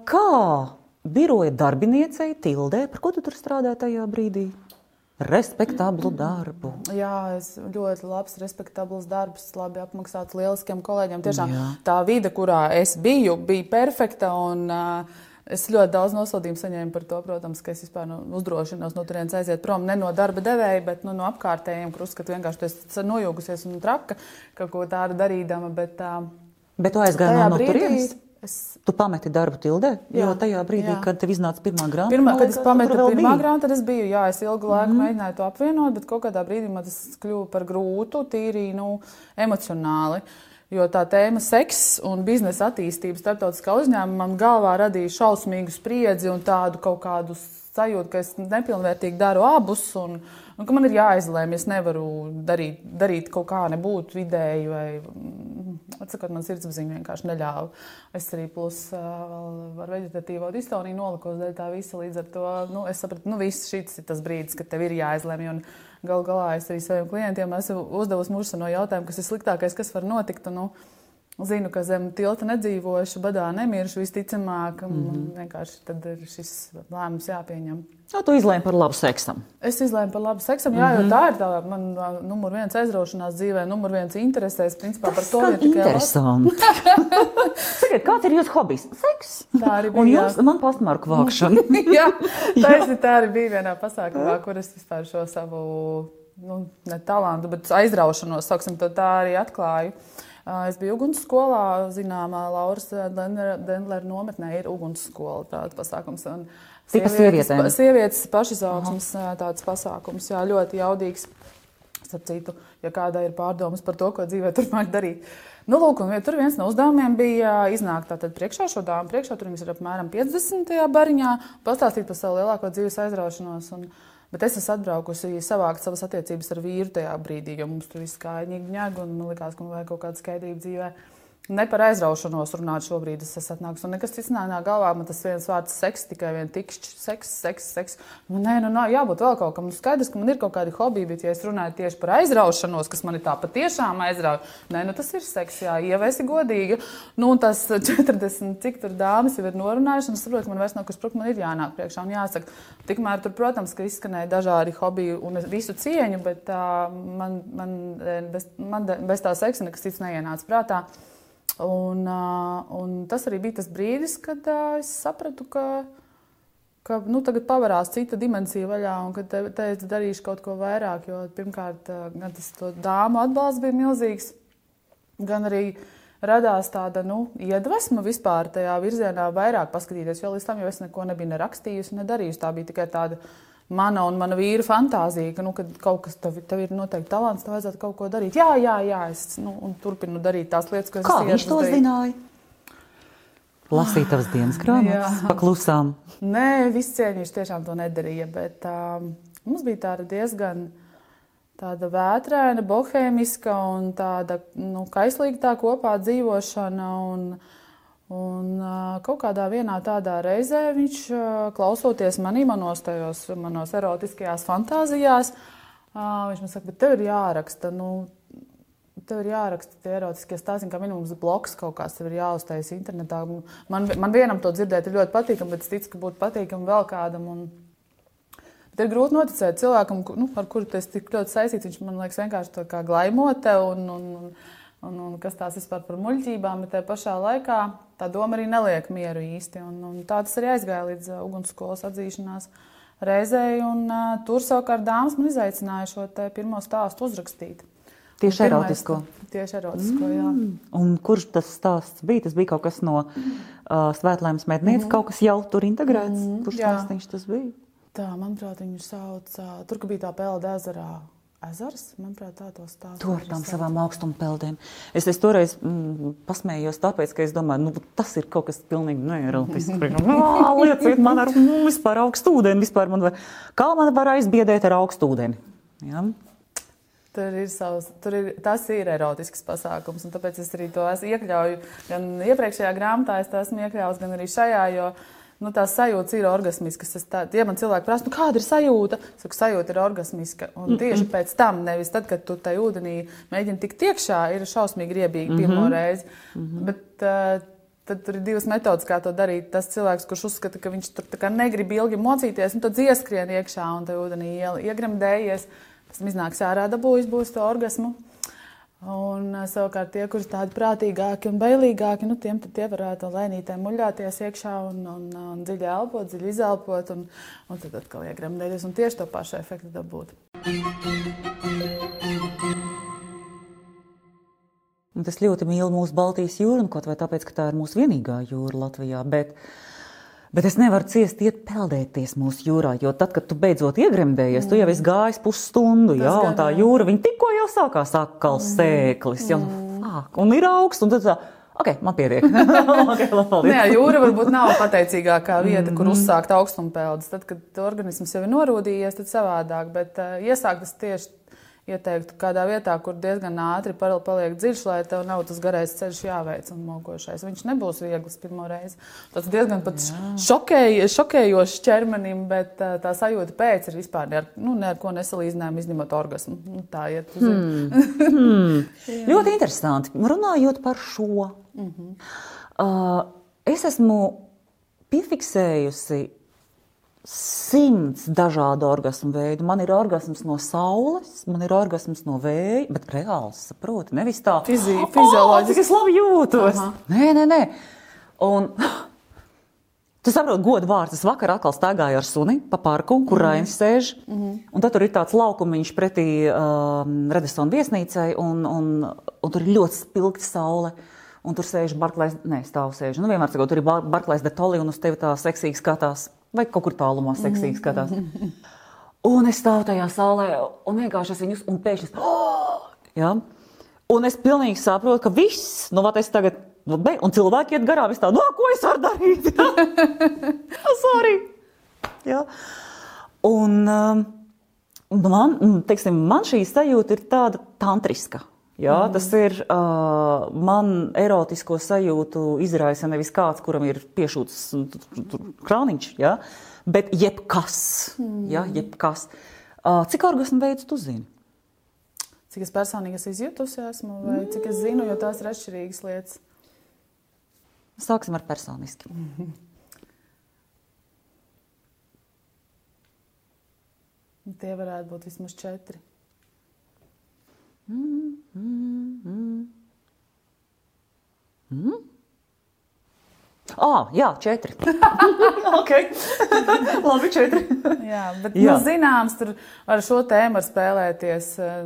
Speaker 1: Kā biroja darbiniecei Tildē, par ko tu tur strādāji tajā brīdī? Respektablu darbu.
Speaker 2: Jā, es ļoti labs, respektabls darbs, labi apmaksāts lieliskiem kolēģiem. Tiešām Jā. tā vide, kurā es biju, bija perfekta. Un, uh, Es ļoti daudz nosodījumu saņēmu par to, protams, ka es vispār nu, uzdrošinos no turienes aiziet prom ne no darba devēja, bet nu, no apkārtējiem, kur uzskatu, vienkārši esmu nojūgusies un traka kaut ko tādu darīdama. Bet, uh,
Speaker 1: bet tu aizgāji no, no turienes? Es... Tu pameti darbu Tildē, jā, jo tajā brīdī, jā. kad tev iznāca pirmā grāmata,
Speaker 2: pirmā, kad es pametu pirmā grāmatu, tad es biju, jā, es ilgu laiku mm. mēģināju to apvienot, bet kaut kādā brīdī man tas kļuva par grūtu, tīri, nu, emocionāli. Jo tā tēma seks un biznesa attīstība starptautiskā uzņēmumā man galvā radīja šausmīgu spriedzi un tādu kaut kādu sajūtu, ka es nepilnvērtīgi daru abus. Un, ka man ir jāizlēma, es nevaru darīt, darīt kaut kā nebūtu vidēji, vai, mm, atsakot, man sirdsapziņa vienkārši neļāva. Es arī plus vēl ar veģetatīvo distoniju nolikos dēļ tā visa, līdz ar to, nu, es sapratu, nu, viss šis ir tas brīdis, kad tev ir jāizlēma, un gal galā es arī saviem klientiem esmu uzdevusi mūžsano jautājumu, kas ir sliktākais, kas var notikt, un, nu, zinu, ka zem tilta nedzīvošu, badā nemiršu visticamāk. Mm
Speaker 1: Mhm.
Speaker 2: -hmm. Vienkārši tad ir šis lēmums jāpieņem.
Speaker 1: Nu, tu izlēmi par labu seksam.
Speaker 2: Es izlēmu par labu seksam, jā, jo tā ir tā man ā, numur viens aizraušanās dzīvē, numur viens interesēs. Principā par to vien tikai
Speaker 1: interesanti. Sakiet, kāds ir jūsu hobijs? Seks.
Speaker 2: Tā arī
Speaker 1: Un
Speaker 2: bija.
Speaker 1: jums man pastmarku vākšana.
Speaker 2: Jā, taisni, tā arī bija vienā pasākumā, kur es vispār šo savu nu, ne talantu, bet aizraušanos, saksim, to tā arī atklāju. Ā, Es biju ugunsskolā, zināmā Lauras Dendlera nometnē ir ugunsskola tāds pasākums. un sievietes-
Speaker 1: sievietēm?
Speaker 2: Sievietes pašizaugsmes ā, tāds pasākums, jā, ļoti jaudīgs. Starp citu, ja kādai ir pārdomas par to, ko dzīvē turpmāk darīt. Nu, lūk, un, ja tur viens no uzdevumiem bija iznākt tātad priekšā šo dāmu, priekšā tur viņas ir apmēram 50. bariņā, pastāstīt par savu lielāko dzīves aizraušanos. Un, bet es esmu atbraukusi savākt savas attiecības ar vīru tajā brīdī, jo mums tur viss kā ņēga, un likās, ka man vajag kaut kādu skaidrību dzīvē. Ne par aizraušanos runāt šobrīd, es esmu atnākusi. Un nekas cits nāk galvā. Man tas viens vārds - seks, tikai viens tikšķis, seks, seks, seks. Nu, nē, nu, nav jābūt vēl kaut kam. Nu, skaidrs, ka man ir kaut kādi hobiji, bet, ja es runāju tieši par aizraušanos, kas man ir tā patiešām aizrauja, nē, nu, tas ir seks, jā, ievēsi godīgi. Nu, un tas 40, cik tur dāmas jau ir norunājuši, un es saprotu, ka man vairs nav kas pruk, man ir jānāk priekšā un jāsaka. Tikmēr tur, protams, ka izskanēja dažādi hobiji un visu cieņu, bet uh, man, man, eh, bez, man bez tā seksa nekas cits neienāca prātā. Un, un tas arī bija tas brīdis, kad es sapratu, ka, ka nu, tagad pavērās cita dimensija vaļā, un ka te, te es darīšu kaut ko vairāk. Jo pirmkārt, gan tas dāmu atbalsts bija milzīgs, gan arī radās tāda nu, iedvesma vispār tajā virzienā vairāk paskatīties. Jo līdz tam jau es neko nebiju ne rakstījusi, ne darījusi. Tā bija tikai tāda mana un mana vīra fantāzija, ka nu, kad kaut kas tev, tev ir noteikti talants, tev vajadzētu kaut ko darīt. Jā, jā, jā es nu, un turpinu darīt tās lietas, kas
Speaker 1: Kā
Speaker 2: es
Speaker 1: viņš to zināja? Lasīt tavas dienas grāmatas, paklusām.
Speaker 2: Nē, viss cieņš tiešām to nedarīja, bet um, mums bija tāda diezgan tāda vētraina, bohēmiska un tāda nu, kaislīga tā kopā dzīvošana. Un, un kaut kādā vienā tādā reizē viņš, klausoties manī, manos, tajos, manos erotiskajās fantāzijās, viņš man saka, bet tev ir jāraksta. Nu, Tev ir jāraksta tie erotiskie stāsti, kā minimums bloks kaut kāds tev ir jāuztaisa internetā. Man, man vienam to dzirdēt ir ļoti patīkami, bet es ticu, ka būtu patīkami vēl kādam. Un... Bet ir grūti noticēt cilvēkam, nu, ar kuru tas tik ļoti saistīts. Viņš man liekas vienkārši tā kā glaimote un, un, un, un, un kas tās vispār par muļķībām, bet tajā pašā laikā tā doma arī neliek mieru īsti. Un, un tā tas arī aizgāja līdz uh, ugunsskolas atzīšanās reizei. Un, uh, tur savukārt dāmas man izaicināja šo pirmo stāstu uzrakstīt.
Speaker 1: Tieši
Speaker 2: pirmais-
Speaker 1: erotisko.
Speaker 2: Tieši erotisko, jā.
Speaker 1: Un kurš tas stāsts bija? Tas bija kaut kas no uh, Svētlēmas mednieces, mm. kaut kas jau tur integrēts. Mm. Kurš stāstīns tas bija?
Speaker 2: Tā, manuprāt, viņu sauc, ā, tur, kur bija tā pelda ezerā. Ezers, manuprāt, tā to stāsta.
Speaker 1: To ar tām savām augstumpeldēm. Es, es toreiz mm, pasmējos, tāpēc, ka es domāju, nu, tas ir kaut kas pilnīgi neerotisks. Nu, Lieciet man ar nu, vispār augstu ūdeni. Vispār man var, kā man var aizbiedēt ar augstu ūdeni? Ja?
Speaker 2: Tur ir savs, tur ir, tas ir erotisks pasākums, un tāpēc es arī to iekļauju. Gan iepriekšējā grāmatā es to esmu iekļāvis, gan arī šajā, jo nu, tās sajūtas ir orgasmiskas. Es Tā, ja man cilvēki prasa, nu, kāda ir sajūta, es saku, sajūta ir orgasmiska. Un tieši pēc tam, nevis tad, kad tu tajā ūdenī mēģini tikt iekšā, ir šausmīgi riebīgi pirmo reizi. Bet, uh, Tad tur ir divas metodes, kā to darīt. Tas cilvēks, kurš uzskata, ka viņš tur tā negrib ilgi mocīties, un tad ieskrien iekšā un tajā ūdenī iegremdējies, pēc tam iznāks ārā dabūjis, būs to orgasmu. Un eh, savukārt tie, kuriem tādi prātīgāki un bailīgāki, nu, tiem tie varētu lēnītēm muļāties iekšā un, un, un dziļi elpot, dziļi izelpot, un, un tad atkal iegremdēties un tieši to pašu efektu dabūt.
Speaker 1: Un tas ļoti mīl mūsu Baltijas jūru, nu, kaut vai tāpēc, ka tā ir mūsu vienīgā jūra Latvijā. Bet, bet es nevaru ciest, iet peldēties mūsu jūrā, jo tad, kad tu beidzot iegremdējies, tu jau esi gājis pusstundu, jā, un tā jūra, tikko jau sākās atkal sēklis, jau, fāk, un ir augsts, un tad tā, ok, man pietiek. okay, labi.
Speaker 2: Nē, jūra varbūt nav pateicīgākā vieta, kur uzsākt augstumpeldus. Tad, kad organisms jau ir norūdījies, tad savādāk. Bet uh, iesākt tas tieši ieteiktu kādā vietā, kur diezgan ātri pal- paliek dziļš, lai tev nav tas garais ceļš jāveic un mokošais. Viņš nebūs viegls pirmo reizi. Tas diezgan pat šokēj, šokējošs ķermenim, bet tā sajūta pēc ir vispār ne ar, nu, ne ar ko nesalīdzinājuma, izņemot orgasmu. Nu, tā iet. Hmm.
Speaker 1: Hmm. Ļoti interesanti. Runājot par šo, mm -hmm. uh, es esmu piefiksējusi simts dažādu orgasmu veidu. Man ir orgasms no saules, man ir orgasms no vēja, bet reāli saproti, nevis tā
Speaker 2: Fizi-
Speaker 1: "Oh,
Speaker 2: fizioloģiski."
Speaker 1: cik es labi jūtos.
Speaker 2: Aha.
Speaker 1: Nē, nē, nē. Un, Tu saproti, godu vārds. Es vakar atkal staigāju ar suni pa parku, kur mm. Rainis sēž. Mm. Un tad tur ir tāds laukumiņš pretī um, Redesona viesnīcai, un, un, un tur ir ļoti spilgta saule. Un tur sēž Barklais, nē, stāv sēž. Nu, vienmēr sakot, tur ir Bar- Barklais de Toli, un uz tevi tā seksīgi skatās. Vai kaut kur tālumā seksīgi skatās. Un es stāvu tajā saulē, un vienkārši es viņus, un pēkšņi, oh! ja? un es pilnīgi saprotu, ka viss, nu, vat es tagad, nu, be, un cilvēki iet garām, es tā, nu, ko es varu darīt? Sorry! Ja? Un um, man, teiksim, man šī sajūta ir tāda tantriska. Jā, mm. Tas ir uh, man erotisko sajūtu izraisa nevis kāds, kuram ir piešūts mm, tur krāniņš, jā, bet jebkas. Mm. Jā, jebkas. Uh, cik orgasmu veids tu zini?
Speaker 2: Cik es personīgi esmu izjutusi, esmu, vai cik es zinu, jo tās ir atšķirīgas lietas.
Speaker 1: Sāksim ar personiski.
Speaker 2: Tie varētu būt vismaz četri.
Speaker 1: Ah, jā, četri. ok, labi, četri.
Speaker 2: Jā, bet
Speaker 1: Jā.
Speaker 2: nu, zināms, tur ar šo tēmu var spēlēties. eh,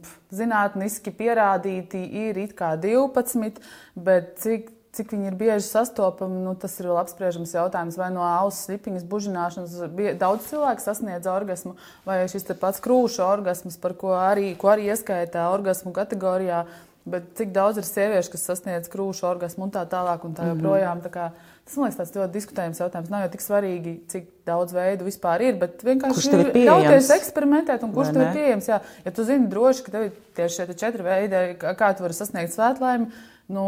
Speaker 2: pf, Zinātniski pierādīti ir it kā 12, bet cik, cik viņi ir bieži sastopami, nu, tas ir vēl apspriežams jautājums. Vai no auss slipiņas bužināšanas daudz cilvēku sasniedz orgasmu, vai šis pats krūšu orgasms, par ko arī, ko arī ieskaitā orgasmu kategorijā. Bet cik daudz ir sieviešu, kas sasniedz krūšu orgasmu un tā tālāk, un tā joprojām. Tā kā, tas man liekas tāds ļoti diskutējams jautājums. Nav jau tik svarīgi, cik daudz veidu vispār ir, bet vienkārši
Speaker 1: ir
Speaker 2: ļauties eksperimentēt, un kurš tev ir pieejams. Jā, ja tu zini droši, ka tev ir tieši šie četri veidi, kā tu vari sasniegt svētlaimi, nu,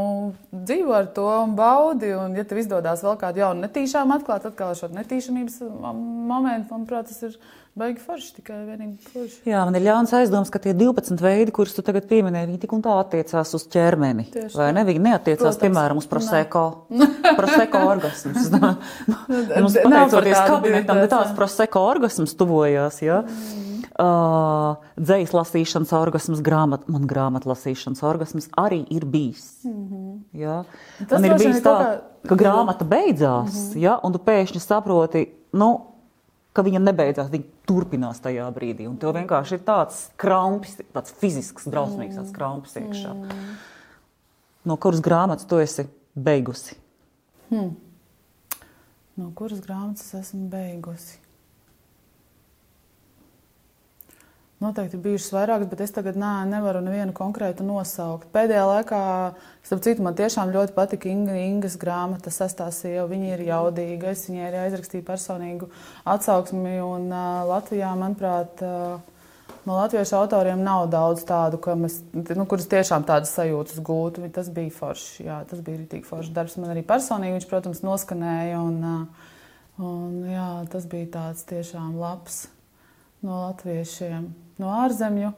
Speaker 2: dzīvo ar to un baudi. Un, ja tev izdodas vēl kādu jaunu netīšām atklāt, atkal šo netīšamības momentu, manuprāt, tas ir baigi forši, tikai vienīgi forši.
Speaker 1: Jā, man ir ļauns aizdoms, ka tie 12 veidi, kurus tu tagad pieminēji, viņi tik un tā attiecās uz ķermeni.
Speaker 2: Tieši
Speaker 1: vai ne? Viņi neatiecās,
Speaker 2: Protams.
Speaker 1: piemēram, uz proseko. proseko orgasmus. Mums
Speaker 2: Nav par
Speaker 1: pateicoties kabinetam, bet tās
Speaker 2: jā.
Speaker 1: proseko orgasmus tuvojās. Ja? Mm. Uh, Dzējas lasīšanas orgasms, grāmat, man grāmatu lasīšanas orgasms arī ir bijis. Mm -hmm. ja?
Speaker 2: Mhm. Tas
Speaker 1: Man ir bijis tā,
Speaker 2: kā- Mhm.
Speaker 1: ka grāmata beidzās, mm -hmm. ja? un tu pēkšņi saproti, nu, ka viņa nebeidzās, viņa turpinās tajā brīdī. Un tev vienkārši ir tāds krampis, tāds fizisks, drausmīgs tāds krampis iekšā. No kuras grāmatas tu esi beigusi?
Speaker 2: No kuras grāmatas esmu beigusi? Noteikti bijušas vairākas, bet es tagad nā, nevaru nevienu konkrētu nosaukt. Pēdējā laikā, starp citu, man tiešām ļoti patika Inga, Ingas grāmata, sestā sieva. Viņa ir jaudīga, es viņai arī aizrakstīju personīgu atsauksmi. Un, uh, Latvijā, manuprāt, uh, no latviešu autoriem nav daudz tādu, mēs, nu, kurus tiešām tādas sajūtas gūtu. Tas bija forši, jā, tas bija rītīgi forši darbs. Man arī personīgi viņš, protams, noskanēja. Un, uh, un, jā, tas bija tāds tiešām labs no latviešiem, no ārzemju.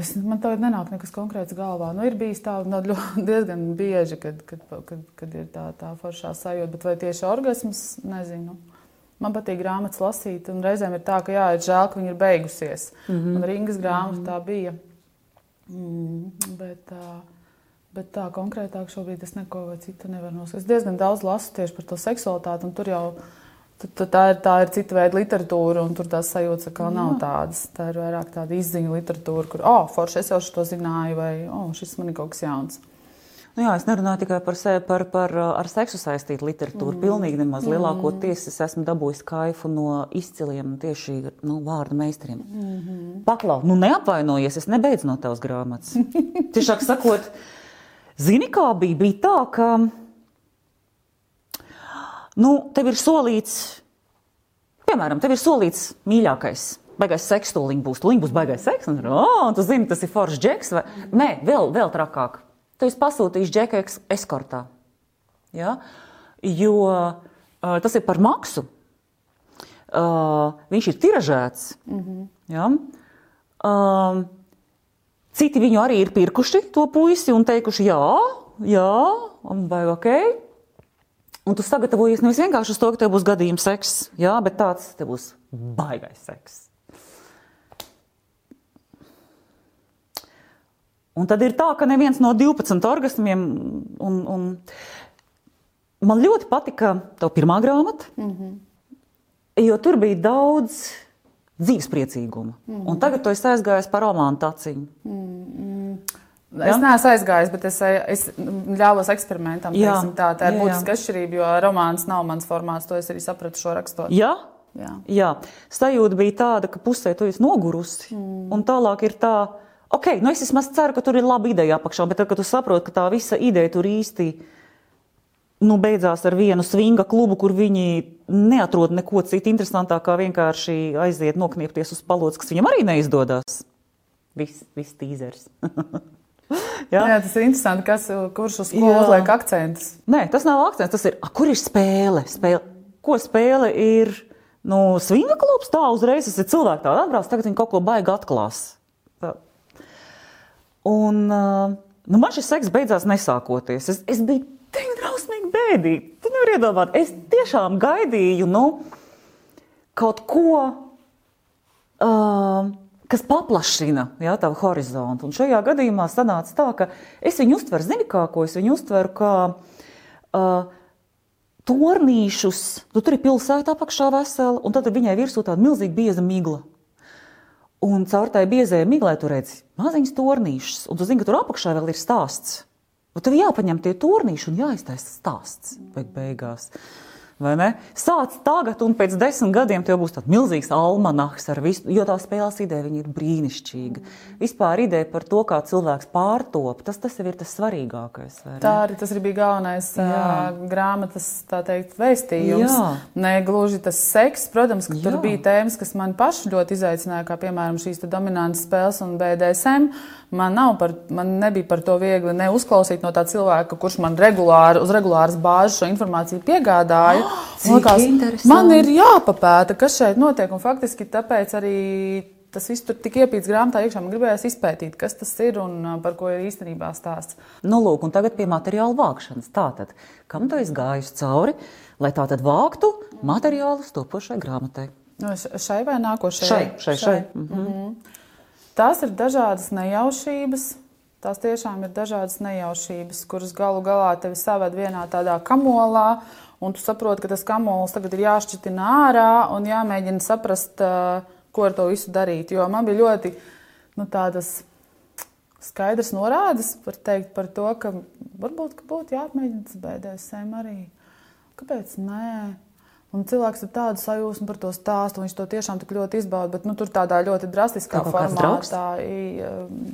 Speaker 2: Es, man tagad nenāk nekas konkrēts galvā. Nu, ir bijis tā no, ļoti- diezgan bieži, kad, kad, kad, kad ir tā, tā foršā sajūta, bet vai tieši orgasms, nezinu. Man patīk grāmatas lasīt, un reizēm ir tā, ka jā, ir žēl, ka viņa ir beigusies. Mm -hmm. Un Ringas grāmata mm -hmm. tā bija. Mm, bet, tā, bet tā konkrētāk šobrīd es neko citu nevaru nosaukt. Es diezgan daudz lasu tieši par to seksualitāti, un tur jau tu- tu- tā ir, tā ir cita veida literatūra, un tur tās sajūtas atkal nav tādas. Tā ir vairāk tāda izziņa literatūra, kur, oh, forši es jau šo zināju, vai, oh, šis man ir kaut kas jauns.
Speaker 1: Nu jā, es nerunāju tikai par, se, par, par ar seksu saistītu literatūru. Mm. Pilnīgi nemaz lielākoties es esmu dabūjis kaifu no izciliem tieši nu, vārdu meistariem. Mm -hmm. Paklau, nu neapvainojies, es nebeidzu no tavas grāmatas. Tiešāk sakot, zini, kā bija? Bija tā, ka nu, tev ir solīts, piemēram, tev ir solīts mīļākais baigais seks, to viņa būs. Viņa būs baigais seks, un oh, tu zini, tas ir foršs džeks. Vai... Nē, vēl, vēl trakāk. Tu esi pasūtījis džeku eskortā. Ja? Jo uh, tas ir par maksu. Uh, viņš ir tiražēts. Mm -hmm. ja? uh, citi viņu arī ir pirkuši to puisi un teikuši, jā, jā, un vai ok. Un tu sagatavojies nevis vienkārši uz to, ka tev būs gadījums seks, jā, bet tāds tev būs baigais seks. Un tad ir tā, ka neviens no 12 orgasmiem, un, un man ļoti patika tā pirmā grāmata, mm -hmm. jo tur bija daudz dzīvespriecīguma. Mm -hmm. Un tagad tu esi aizgājis par romānu taciņu. Mm
Speaker 2: -hmm. Es neesmu aizgājis, bet es, es ļāvos eksperimentam. Jā, tā, tā ir jā, būtiska atšķirība, jo romāns nav mans formāts. To es arī sapratu šo rakstot.
Speaker 1: Jā, jā. jā. sajūta bija tāda, ka pusē tu esi nogurusi. Mm. Un tālāk ir tā, ok, nu es vismaz ceru, ka tur ir laba ideja apakšā, bet tad, kad tu saproti, ka tā visa ideja tur īsti nu, beidzās ar vienu svinga klubu, kur viņi neatrod neko citu interesantāku, kā vienkārši aiziet nokniepties uz palodzes, kas viņam arī neizdodas. Viss vis tīzers.
Speaker 2: Jā. Jā, tas ir interesanti, kas, kurš uz ko uzliek akcentus.
Speaker 1: Nē, tas nav akcents, tas ir, a, kur ir spēle? spēle? Ko spēle ir? Nu, svinga klubs tā uzreiz, tas ir cilvēki tādi atbrauc, tagad viņi kaut ko baigi atklās. Tā. Un uh, nu, man šis seks beidzās nesākoties. Es, es biju tik drausmīgi bēdīgi. Tu nevari iedomāt, es tiešām gaidīju nu, kaut ko, uh, kas paplašina jā, tavu horizontu. Un šajā gadījumā sanāca tā, ka es viņu uztveru, zini, kā ko es viņu uztveru, kā uh, tornīšus. Nu, tur ir pilsēta apakšā vesela, un tad viņai virsū tāda milzīga bieza migla. Un caur tai biezajai miglai tur redzi maziņas tornīšus, un tu zini, ka tur apakšā vēl ir stāsts. Un tev jāpaņem tie turnīši un jāiztaisa stāsts beig beigās. Sāc tagad, un pēc desmit gadiem tev būs tāds milzīgs almanahs ar visu, jo tā spēles ideja ir brīnišķīga. Vispār ideja par to, kā cilvēks pārtop, tas, tas ir tas svarīgākais.
Speaker 2: Tā arī tas arī bija galvenais Jā. uh, grāmatas teikt, vēstījums. Jā. Ne gluži tas seks, protams, ka Jā. tur bija tēmas, kas man paši ļoti izaicināja, kā piemēram šīs dominantas spēles un BDSM. Man, par, man nebija par to viegli neuzklausīt no tā cilvēka, kurš man regulāri, uz regulāras bāzes šo informāciju piegādāja. Oh, likās, man ir jāpapēta, kas šeit notiek. Un faktiski tāpēc arī tas viss tur tik iepīts grāmatā iekšā. Man gribējās izpētīt, kas tas ir un uh, par ko ir īstenībā stāsts.
Speaker 1: Nu, lūk, un tagad pie materiāla vākšanas. Tātad, kam tu esi gājis cauri, lai tā tad vāktu materiālus topošai grāmatai?
Speaker 2: No, nu, šai vai nākošajai?
Speaker 1: Šai, šai, šai. šai. Mhm. Mm -hmm.
Speaker 2: Tās ir dažādas nejaušības. Tās tiešām ir dažādas nejaušības, kuras galu galā tevi saved vienā tādā kamolā, un tu saproti, ka tas kamols tagad ir jāšķitina ārā un jāmēģina saprast, ko ar to visu darīt. Jo man bija ļoti nu, tādas skaidrs norādes par, teikt, par to, ka varbūt ka būtu jāapmēģina BDSM arī. Kāpēc? Nē. Un cilvēks ir tādu sajūsmu par to stāstu, un viņš to tiešām tik ļoti izbauda. Bet nu, tur tādā ļoti drastiskā
Speaker 1: tā
Speaker 2: formātā,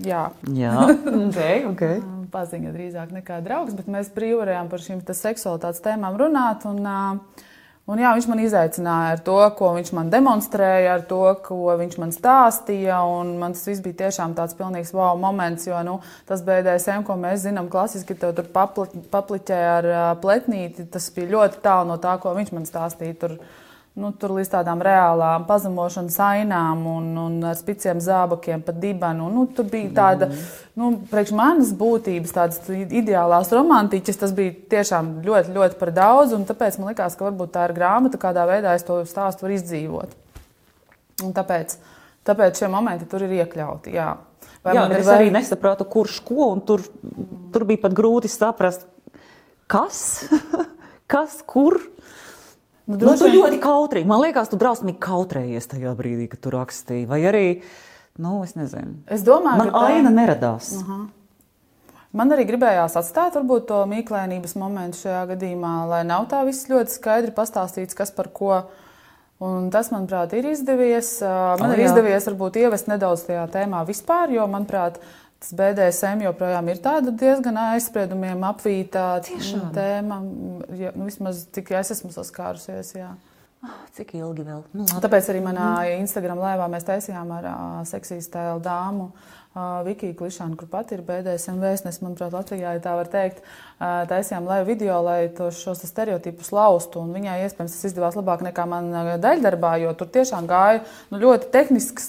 Speaker 2: jā,
Speaker 1: jā. okay, okay.
Speaker 2: paziņa drīzāk nekā draugs. Bet mēs brīvi varējām par šīm seksualitātes tēmām runāt. Un, uh, Un jā, viņš man izaicināja ar to, ko viņš man demonstrēja, ar to, ko viņš man stāstīja. Man tas viss bija tiešām tāds pilnīgs wow moments, jo nu, tas BDSM, ko mēs zinām, klasiski tur papliķē ar pletnīti, tas bija ļoti tālu no tā, ko viņš man stāstīja. Tur, nu, tur līdz tādām reālām pazemošanas ainām un, un ar spiciem zābakiem pa dibenu. Nu, tur bija tāda, nu, priekš manas būtības, tādas ideālās romantiķas, tas bija tiešām ļoti, ļoti par daudz, un tāpēc man likās, ka varbūt tā ir grāmata, kādā veidā es to stāstu varu izdzīvot. Un tāpēc, tāpēc šie momenti tur ir iekļauti, jā.
Speaker 1: Vai jā, es vai... arī nesapratu, kurš ko, un tur, tur bija pat grūti saprast, kas, kas, kur, Nu, nu, tu ļoti kautrīgi. Man liekas, tu drausmīgi kautrējies tajā brīdī, kad tu rakstīji. Vai arī, nu, es nezinu.
Speaker 2: Es domāju,
Speaker 1: man ka tā... aina neradās. Uh -huh.
Speaker 2: Man arī gribējās atstāt varbūt, to mīklainības momentu šajā gadījumā, lai nav tā viss ļoti skaidri pastāstīts, kas par ko. Un tas, manuprāt, ir izdevies. Man oh, ir jā. izdevies varbūt ievest nedaudz tajā tēmā vispār, jo, manuprāt, Tas BDSM joprojām ir tāda diezgan aizspriedumiem apvītā tēma, ja, nu, vismaz cik es esmu saskārusies. Jā.
Speaker 1: Oh, Cik ilgi vēl? Nu, labi.
Speaker 2: Tāpēc arī manā Instagram laivā mēs taisījām ar uh, seksīs tēlu dāmu. Uh, Vikija Klišāna, kur pat ir BDSM vēstnes, manuprāt, Latvijā, ja tā var teikt, taisījām laivu video, lai to, šos te stereotipus laustu. Un viņai, iespējams, tas izdevās labāk nekā man daļdarbā, jo tur tiešām gāja nu, ļoti tehnisks,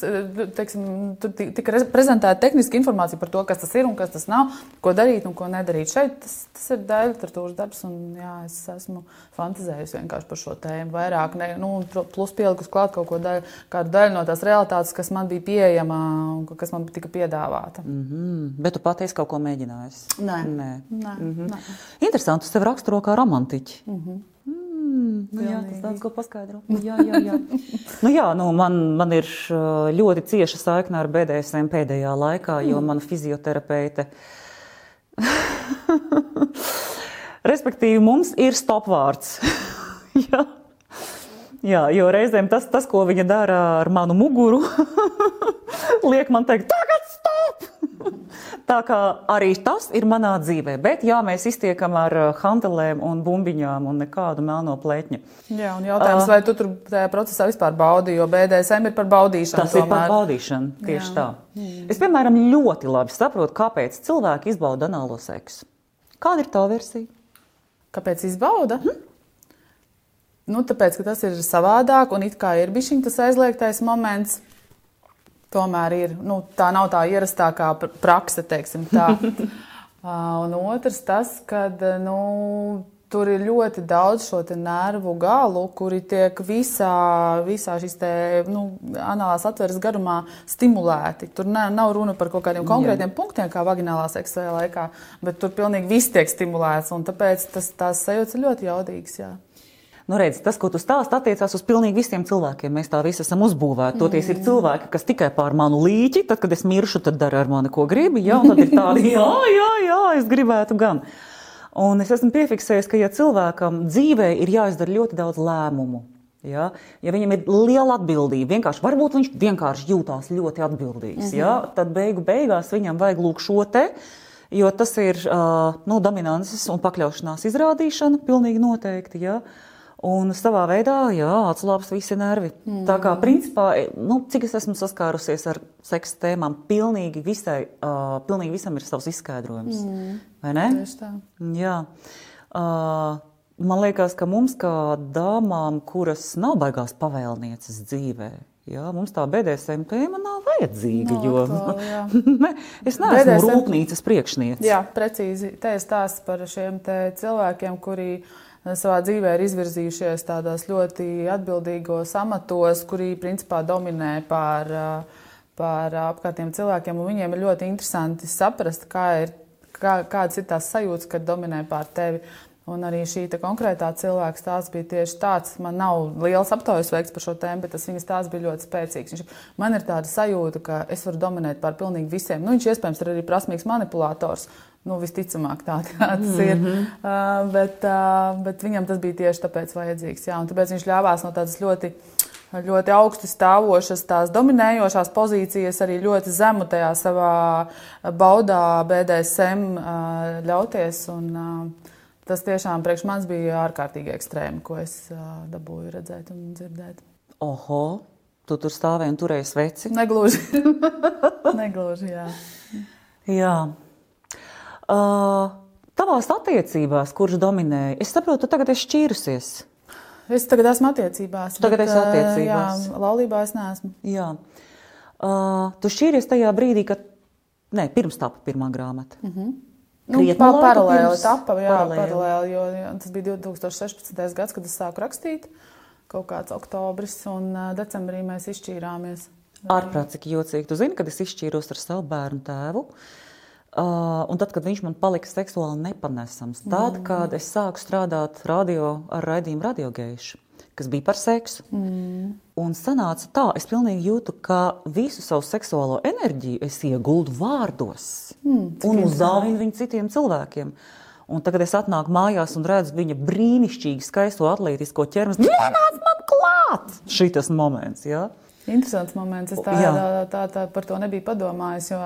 Speaker 2: teiksim, tur ti- tika rez- prezentēta tehniska informācija par to, kas tas ir un kas tas nav, ko darīt un ko nedarīt. Šeit tas, tas ir daļa literatūras darbs, un jā, es esmu fantazējusi vienkārši par šo tēmu vairāk, ne, nu, plus pielikus klāt kaut ko daļu, kādu daļu no tās realitātes, kas man bija pieejama un kas man tika piedāvāta.
Speaker 1: Mm, bet tu patiesi kaut ko mēģinājusi?
Speaker 2: Nē.
Speaker 1: Nē.
Speaker 2: Nē, nē.
Speaker 1: Interesanti, tu sev raksturo kā romantiķi. Mm -hmm. mm, nu, jā, tas daudz ko paskaidro. Jā, jā, jā. nu, jā nu, man, man ir uh, ļoti cieša saikne ar BDSM pēdējā laikā, jo mana fizioterapeite. Respektīvi, mums ir stopvārds. jā. jā, jo reizēm tas, tas, ko viņa dara ar manu muguru, liek man teikt, tagad! Tā kā arī tas ir manā dzīvē. Bet, jā, mēs iztiekam ar uh, hantelēm un bumbiņām un nekādu melno plētņu.
Speaker 2: Jā, un jautājums, vai tu tur tajā procesā vispār baudi, jo BDSM ir par baudīšanu.
Speaker 1: Tas ir par
Speaker 2: tomēr.
Speaker 1: baudīšanu. Tieši
Speaker 2: Jā.
Speaker 1: tā. Es, piemēram, ļoti labi saprotu, kāpēc cilvēki izbauda anālo seksu. Kāda ir tā versija?
Speaker 2: Kāpēc izbauda? Nu, tāpēc, ka tas ir savādāk un it kā ir bijis tas aizliegtais moments. Tomēr ir, nu, tā nav tā ierastākā pr- prakse, teiksim tā. Un otrs tas, ka nu, tur ir ļoti daudz šo te nervu galu, kuri tiek visā, visā šīs te, nu, anālās atveres garumā stimulēti. Tur ne, nav runa par kaut kādiem konkrētiem punktiem, kā vaginālā seksa laikā, bet tur pilnīgi viss tiek stimulēts. un Tāpēc tas, tās sajūtas ir ļoti jaudīgas. Jā.
Speaker 1: Nu, redz, tas, ko tu stāst, attiecās uz pilnīgi visiem cilvēkiem. Mēs tā visi esam uzbūvēti. Toties ir cilvēki, kas tikai pār manu līķi, tad, kad es miršu, tad dara ar mani, ko gribi. Jā, un tad ir tādi, jā, jā, jā, es gribētu gan. Un es esmu piefiksējis, ka, ja cilvēkam dzīvē ir jāizdara ļoti daudz lēmumu, ja, ja viņam ir liela atbildība, vienkārši, varbūt viņš vienkārši jūtās ļoti atbildīgs, ja, tad beigu beigās viņam vajag lūk šo te. Jo tas ir uh, nu, dominances un pakļaušanās izrādīšana, pilnīgi noteikti. Ja? Un savā veidā, jā, atslābst visi nervi. Mm. Tā kā, principā, nu, cik es esmu saskārusies ar seksa tēmām, pilnīgi, visai, uh, pilnīgi visam ir savs izskaidrojums. Mm. Vai ne?
Speaker 2: Tieši tā.
Speaker 1: Jā. Uh, man liekas, ka mums, kā dāmām, kuras nav baigās pavēlnieces dzīvē, jā, mums tā BDSM tēma nav vajadzīga.
Speaker 2: Nav
Speaker 1: jo ne, es neesmu
Speaker 2: BDSM
Speaker 1: rūpnīcas priekšniece.
Speaker 2: Jā, precīzi. Te ir stāsts par šiem cilvēkiem, kuri eh, savā dzīvē ir izvirzījušies tādos ļoti atbildīgos amatos, kuri principā dominē pār, eh, pār apkārtējiem cilvēkiem. Viņiem ir ļoti interesanti saprast, kā ir, kā, kādas ir tās sajūtas, kad dominē pār tevi. Un arī šī konkrētā cilvēka stāsts bija tieši tāds. Man nav liels aptaujas veikts par šo tēmu, bet tas viņa stāsts bija ļoti spēcīgs. Viņš, man ir tāda sajūta, ka es varu dominēt pār pilnīgi visiem. Nu, viņš iespējams ir arī prasmīgs manipulators. Nu, visticamāk, tā tas mm -hmm. ir. Uh, bet, uh, bet viņam tas bija tieši tāpēc vajadzīgs. Jā, un tāpēc viņš ļāvās no tādas ļoti, ļoti augstu stāvošas, tās dominējošās pozīcijas, arī ļoti zemu tajā savā baudā BDSM ļauties. Un, Tas tiešām priekš manis bija ārkārtīgi ekstrēmi, ko es dabūju redzēt un dzirdēt.
Speaker 1: Oho, tu tur stāvēji un turēji sveci.
Speaker 2: Negluži. Negluži, jā.
Speaker 1: Jā. Uh, tavās attiecībās, kurš dominēja, es saprotu, tu tagad esi šķīrusies.
Speaker 2: Es tagad esmu attiecībās.
Speaker 1: Tagad
Speaker 2: bet,
Speaker 1: esi
Speaker 2: ā,
Speaker 1: attiecībās.
Speaker 2: Jā, laulībā es neesmu.
Speaker 1: Jā. Uh, tu šķīries tajā brīdī, kad, ne, pirms tapa pirmā grāmata. Mm -hmm.
Speaker 2: Nu, pa, paralēli tapa, jā, paralēli. paralēli, jo jā, tas bija 2016. gads, kad es sāku rakstīt. Kaut kāds oktobris un ā, decembrī mēs izšķīrāmies.
Speaker 1: Ārprāt, cik jocīgi. Tu zini, kad es izšķīros ar savu bērnu tēvu. Uh, un tad, kad viņš man palika seksuāli nepanesams, tad, mm. kad es sāku strādāt radio, ar raidījumu radiogēšu, kas bija par seksu. Mm. Un sanāca tā, es pilnīgi jūtu, ka visu savu seksuālo enerģiju es ieguldu vārdos mm, un uzdāvinu viņu citiem cilvēkiem. Un tagad es atnāku mājās un redzu viņa brīnišķīgi skaisto atletisko ķermeni. Nenāc man klāt! Šitas moments, jā.
Speaker 2: Interesants moments. Es tā,
Speaker 1: Jā.
Speaker 2: tā, tā, tā par to nebiju padomājis. Jo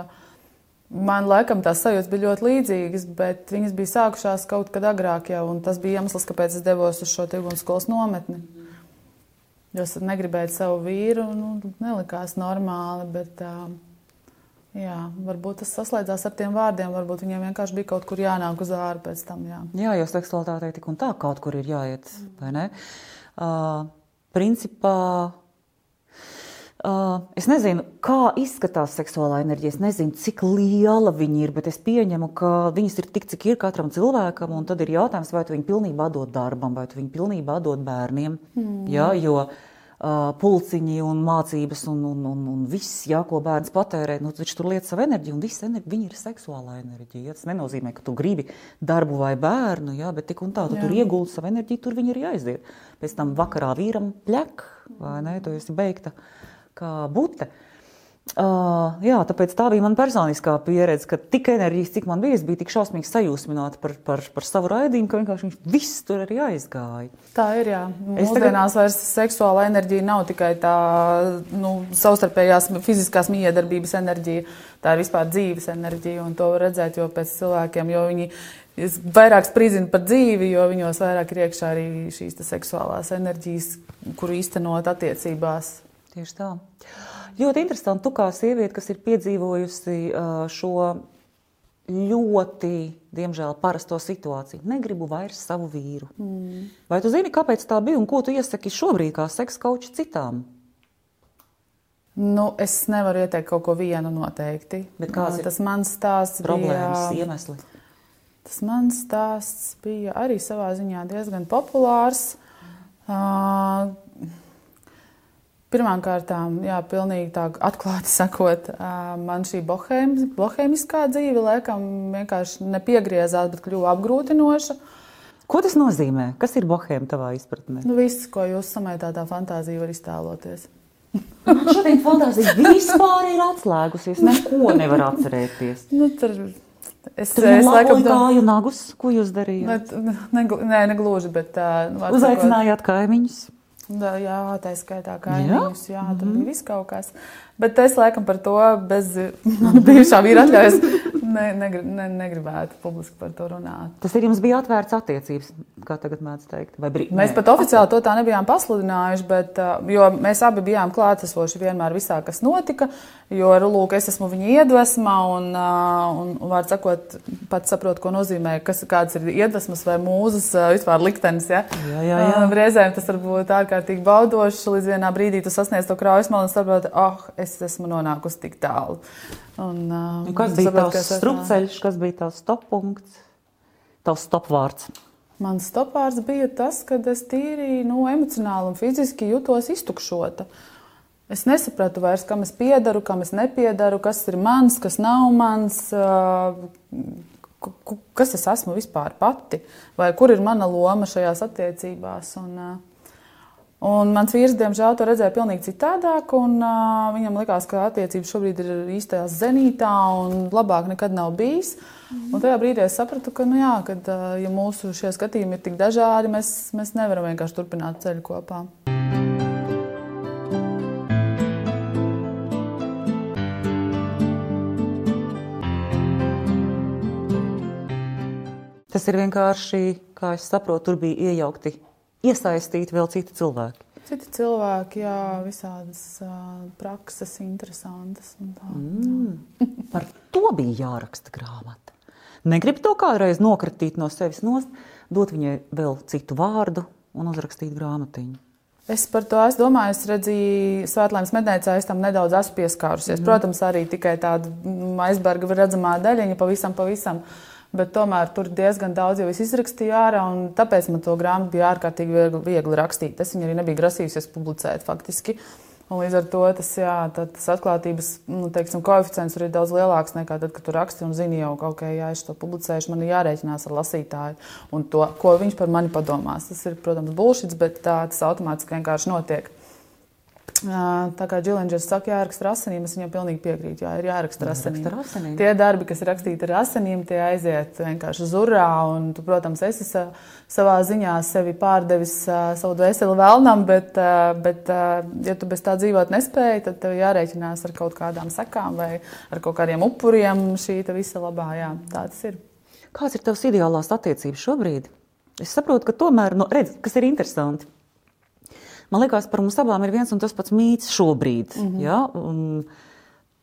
Speaker 2: man laikam tās sajūtas bija ļoti līdzīgas, bet viņas bija sākušās kaut kad agrāk jau. un Tas bija iemesls, kāpēc es devos uz šo tirgus skolas nometni. Jo negribēt savu vīru, nu, nelikās normāli. Bet, jā, varbūt tas saslēdzās ar tiem vārdiem. Varbūt viņiem vienkārši bija kaut kur jānāk uz ārā pēc tam. Jā,
Speaker 1: jā jo seksualitātei tik un tā kaut kur ir jāiet. Uh, principā Uh, es nezinu, kā izskatās seksuālā enerģija. Es nezinu, cik liela viņa ir, bet es pieņemu, ka viņas ir tik, cik ir katram cilvēkam. Tad ir jautājums, vai tu viņu pilnībā dod darbam, vai tu viņu pilnībā dod bērniem. Mm. Ja, jo uh, pulciņi un mācības un, un, un, un viss, jā, ko bērns patērē, nu, viņš tur liek savu enerģiju, un viss enerģija, viņa ir seksuālā enerģija. Ja? Tas nenozīmē, ka tu gribi darbu vai bērnu, jā, bet tik un tā, tu jā. tur ieguldi savu enerģiju, tur viņa ir jāiziet. Pēc tam vakarā vīram pļek, vai ne, tu esi beigta. Uh, kā bute. Uh, jā, tāpēc tā bija mana personiskā pieredze, ka tik enerģijas, cik man bija, es biju tik šausmīgi sajūsmināta par, par, par savu raidījumu, ka vienkārši viņš viss tur arī aizgāja.
Speaker 2: Tā ir, jā. Mūsdienās tagad... vairs seksuāla enerģija nav tikai tā nu, savstarpējās fiziskās miedarbības enerģija, tā ir vispār dzīves enerģija, un to var redzēt jau pēc cilvēkiem, jo viņi vairāk spridzina par dzīvi, jo viņos vairāk ir iekšā arī šīs seksuālās enerģijas, kuru īstenot attiecībās
Speaker 1: Tieši tā. Ļoti interesanti, tu kā sieviete, kas ir piedzīvojusi šo ļoti, diemžēl, parasto situāciju. Negribu vairs savu vīru. Mm. Vai tu zini, kāpēc tā bija un ko tu iesaki šobrīd kā seksa kauča citām?
Speaker 2: Nu, es nevaru ieteikt kaut ko vienu noteikti.
Speaker 1: Bet kāds ir
Speaker 2: tas mans stāsts?
Speaker 1: Problēmas, bija, iemesli?
Speaker 2: Tas mans stāsts bija arī savā ziņā diezgan populārs. Uh, Pirmkārt, jā, pilnīgi tā atklāti sakot, man šī bohēmiskā dzīve laikam vienkārši nepiegriezās, bet kļuva apgrūtinoša.
Speaker 1: Ko tas nozīmē? Kas ir bohēma tavā izpratnē?
Speaker 2: Nu, viss, ko jūs samaitātā fantāzija var iztēloties.
Speaker 1: Šodien fantāzija vispār ir atslēgusies. Neko nevar atcerēties.
Speaker 2: nu, tur... Es
Speaker 1: domāju, ka kāju nagus, ko jūs darījāt?
Speaker 2: Ne, ne, ne, ne gluži, bet. Uh,
Speaker 1: Uzaicinājāt kaimiņus?
Speaker 2: Da, jā, tā skaitā kaimiņus, jā, jā tur mm -hmm. bija viss kaut kas. Bet es laikam par to bez bijušā vīra atļaujas ne, negri, ne, negribētu publiski par to runāt.
Speaker 1: Tas ir jums bija atvērts attiecības, kā tagad mēdz teikt? Brī...
Speaker 2: Mēs Nē. pat oficiāli to tā nebijām pasludinājuši, bet, jo mēs abi bijām klātesoši vienmēr visā, kas notika, jo, lūk, es esmu viņa iedvesma un, un, un var sakot, pats saprotu, ko nozīmē, kas, kādas ir iedvesmas vai mūzes vispār liktenis, ja?
Speaker 1: Jā, jā, jā.
Speaker 2: Reizēm tas var būt ārkārtīgi baudošs, līdz vienā brīdī tu sasniedz to kraujas malu un saproti, oh, es esmu nonākusi tik tālu.
Speaker 1: Un, uh, un kas bija saprot, tavs strupceļš, kas bija tavs stoppunkts, tavs stopvārds?
Speaker 2: Mans stopvārds bija tas, ka es tīri nu, emocionāli un fiziski jutos iztukšota. Es nesapratu vairs, kam es piedaru, kam es nepiedaru, kas ir mans, kas nav mans, kas es esmu vispār pati, vai kur ir mana loma šajās attiecībās. Un, uh, Un mans vīrs, diemžēl, to redzēja pavisam citādāk. Un, uh, viņam likās, ka attiecības šobrīd ir īstajā zenītā un labāk nekad nav bijis. Mm. Un tajā brīdī es sapratu, ka, nu, jā, kad, uh, ja mūsu šie skatījumi ir tik dažādi, mēs, mēs nevaram vienkārši turpināt ceļu kopā.
Speaker 1: Tas ir vienkārši, kā es saprotu, tur bija iejaukti iesaistīti vēl citi cilvēki.
Speaker 2: Citi cilvēki, jā, visādas uh, prakses, interesantas. Tā, mm.
Speaker 1: Par to bija jāraksta grāmata. Negribu to kādreiz nokratīt no sevis nost, dot viņai vēl citu vārdu un uzrakstīt grāmatiņu.
Speaker 2: Es par to es domāju, es redzēju, Svētlēnas medniecā es tam nedaudz esmu pieskārusies. Mm. Protams, arī tikai tāda aizberga redzamā daļiņa, pavisam, pavisam. Uh, bet tomēr tur diezgan daudz jau izrakstīju ārā, un tāpēc man to grāmatu bija ārkārtīgi viegli, viegli rakstīt. Es viņu arī nebiju grasījusies publicēt faktiski. Un līdz ar to tas, jā, tas atklātības nu, teiksim, koeficients ir daudz lielāks nekā tad, kad tu raksti un zini jau, ka, okay, jā, es to publicēšu, man ir jārēķinās ar lasītāju un to, ko viņš par mani padomās. Tas ir, protams, bullshit, bet tā, tas automātiski vienkārši notiek. Tā kā Džilingers saka, jāraksta ar asinīm, es viņam pilnīgi piekrītu. Jā, ir jāraksta ar asinīm.
Speaker 1: Asinīm.
Speaker 2: Tie darbi, kas ir rakstīti ar asinīm, tie aiziet vienkārši zurā. Un, tu, protams, esi savā ziņā sevi pārdevis savu dvēseli vēlnam, bet, bet, ja tu bez tā dzīvot nespēji, tad tev jārēķinās ar kaut kādām sekām vai ar kaut kādiem upuriem šī visa labā. Jā, tā tas ir.
Speaker 1: Kāds ir tavs ideālās attiecības šobrīd? Es saprotu, ka tomēr, nu, redz, kas ir interesanti man liekas, par mums abām ir viens un tas pats mīts šobrīd. Mm -hmm. ja? un,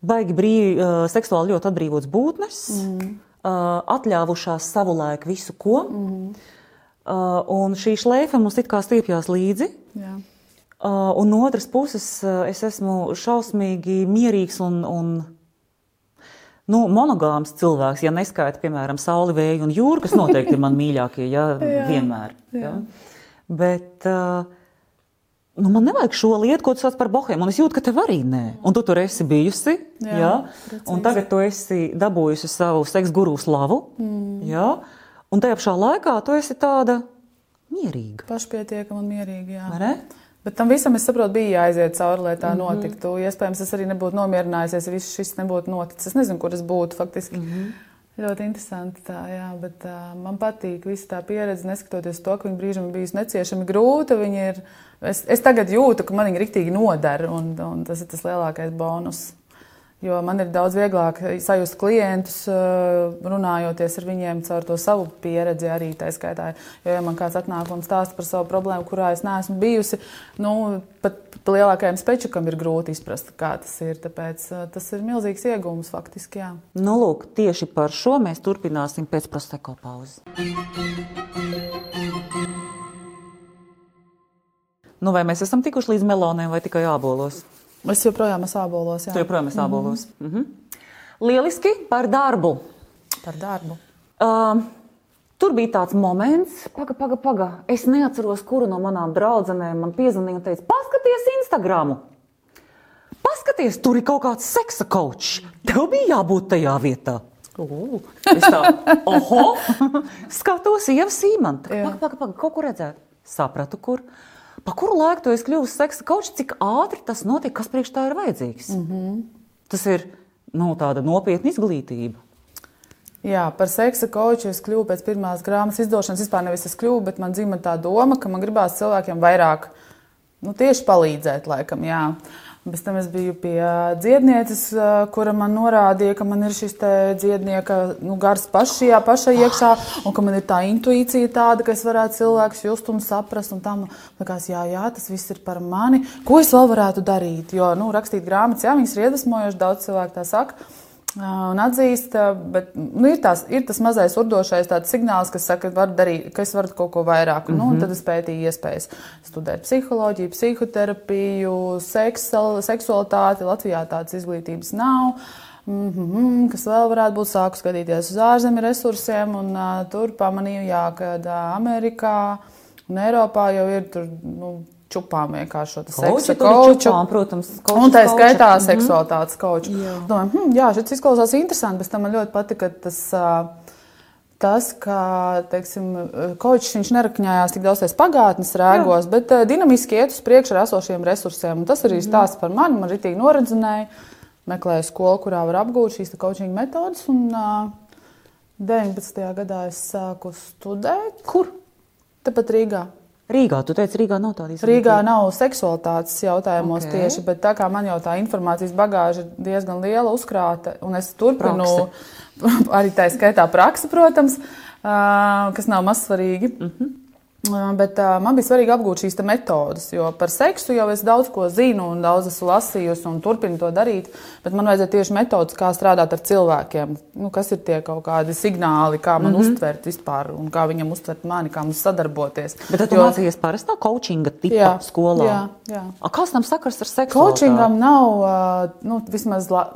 Speaker 1: baigi brīvi, uh, seksuāli ļoti atbrīvots būtnes, mm. uh, atļāvušās savulaik visu ko. Mm. Uh, un šī šleifa mums it kā stiepjas līdzi. Jā. Uh, un no otras puses, uh, es esmu šausmīgi mierīgs un, un nu, monogāms cilvēks, ja neskaita, piemēram, sauli, vēju un jūru, kas noteikti ir man mīļākie, ja jā, vienmēr. Jā. Ja. Bet uh, nu, man nevajag šo lietu, ko tu sauc par bohēmu, un es jūtu, ka tev arī nē. Un tu tur esi bijusi, jā, jā? un tagad tu esi dabūjusi savu seksu guru slavu, mm. jā, un tajā pašā laikā tu esi tāda mierīga.
Speaker 2: Pašpietiekama un mierīga, jā. Bet tam visam, es saprotu, bija jāaiziet cauri, lai tā mm -hmm. notiktu. Iespējams, es arī nebūtu nomierinājusies, ja viss šis nebūtu noticis. Es nezinu, kur es būtu faktiski. Mm -hmm. Ļoti interesanti tā, jā, bet uh, man patīk visa tā pieredze, neskatoties to, ka viņa brīžam ir bijusi neciešami grūta. Ir, es, es tagad jūtu, ka man viņa riktīgi nodara, un, un tas ir tas lielākais bonus. Jo man ir daudz vieglāk sajust klientus, eh, runājoties ar viņiem caur to savu pieredzi arī tā skaitā. Jo, ja man kāds atnāk un stāsta par savu problēmu, kurā es neesmu bijusi, nu, pat lielākajam spečukam ir grūti izprast, kā tas ir. Tāpēc eh, tas ir milzīgs iegūms faktiski. Jā.
Speaker 1: Nu, lūk, tieši par šo mēs turpināsim pēc proseko pauzes. Nu, vai mēs esam tikuši līdz meloniem vai tikai ābolos?
Speaker 2: Es joprojām esmu ābolos. Jā.
Speaker 1: Tu joprojām esi ābolos. Mm -hmm. Mm -hmm. Lieliski par darbu.
Speaker 2: Par darbu.
Speaker 1: Uh, Tur bija tāds moments, paga, paga, paga. Es neatceros, kuru no manām draudzenēm man piezvanīja un teica, paskaties Instagram. Paskaties, tur ir kaut kāds seksa kočs. Tev bija jābūt tajā vietā. Uh, es tā, oho, skatos, Ieva Sīmanta. Paga, paga, paga, kaut kur redzēt. Sapratu, kur. Pa kuru laiku tu esi kļuvusi seksa kočs, cik ātri tas notiek, kas priekš tā ir vajadzīgs? Mm -hmm. Tas ir nu, tāda nopietna izglītība.
Speaker 2: Jā, par seksa koču es kļuvu pēc pirmās grāmatas izdošanas. Vispār nevis es kļuvu, bet man dzima tā doma, ka man gribās cilvēkiem vairāk nu, tieši palīdzēt, laikam. Jā. Pēc tam es biju pie dziednieces, kura man norādīja, ka man ir šis dziednieka nu, gars pašajā, pašā iekšā, un ka man ir tā intuīcija tāda, ka es varētu cilvēkus just un saprast. Un tam likās, jā, jā, tas viss ir par mani. Ko es vēl varētu darīt? Jo, nu, rakstīt grāmatas, jā, viņas ir iedvesmojošas, daudz cilvēku tā saka un atzīst, bet nu, ir, tās, ir tas mazais urdošais signāls, kas saka, var darīt, ka es varu kaut ko vairāk. Mm -hmm. nu, tad es pētīju iespējas studēt psiholoģiju, psihoterapiju, seksual, seksualitāti. Latvijā tādas izglītības nav. Mm -hmm, kas vēl varētu būt sāku skatīties uz ārzemju resursiem, un uh, tur pamanīju, jā, ka uh, Amerikā un Eiropā jau ir tur. Nu, čupām vienkārši šo seksa
Speaker 1: kauču. Protams,
Speaker 2: un tā skaitā mm -hmm. seksualitātes kauču. Jā, Domāju, hm, jā šis izklausās interesanti, bet tam man ļoti patika tas. Tas, ka teiksim, kočs viņš nerakņājās tik daudz pagātnes rēgos, Jā. bet uh, dinamiski iet uz priekšu ar esošiem resursiem. Un tas arī mhm. stāsta par mani. Man arī tīk noredzinēja, meklēju skolu, kurā var apgūt šīs coaching metodas. Un uh, 19. gadā es sāku studēt.
Speaker 1: Kur?
Speaker 2: Tepat Rīgā.
Speaker 1: Rīgā, tu teici, Rīgā nav tādas
Speaker 2: izglītības. Rīgā nav seksualitātes jautājumos okay. tieši, bet tā kā man jau tā informācijas bagāža ir diezgan liela uzkrāta, un es turpinu arī tā skaitā praksi, protams, kas nav mazsvarīgi. Mm -hmm. Bet uh, man bija svarīgi apgūt šīs metodes, jo par seksu jau es daudz ko zinu un daudz esmu lasījusi un turpinu to darīt. Bet man vajadzēja tieši metodas, kā strādāt ar cilvēkiem. Nu, kas ir tie kaut kādi signāli, kā man mm -hmm. uztvert vispār un kā viņam uztvert mani, kā mums sadarboties.
Speaker 1: Bet tu jo... mācījies parastā coachinga tipā jā, skolā. Jā, jā. A, kāds tam sakars ar seksu?
Speaker 2: Coachingam nav uh, nu, vismaz. La...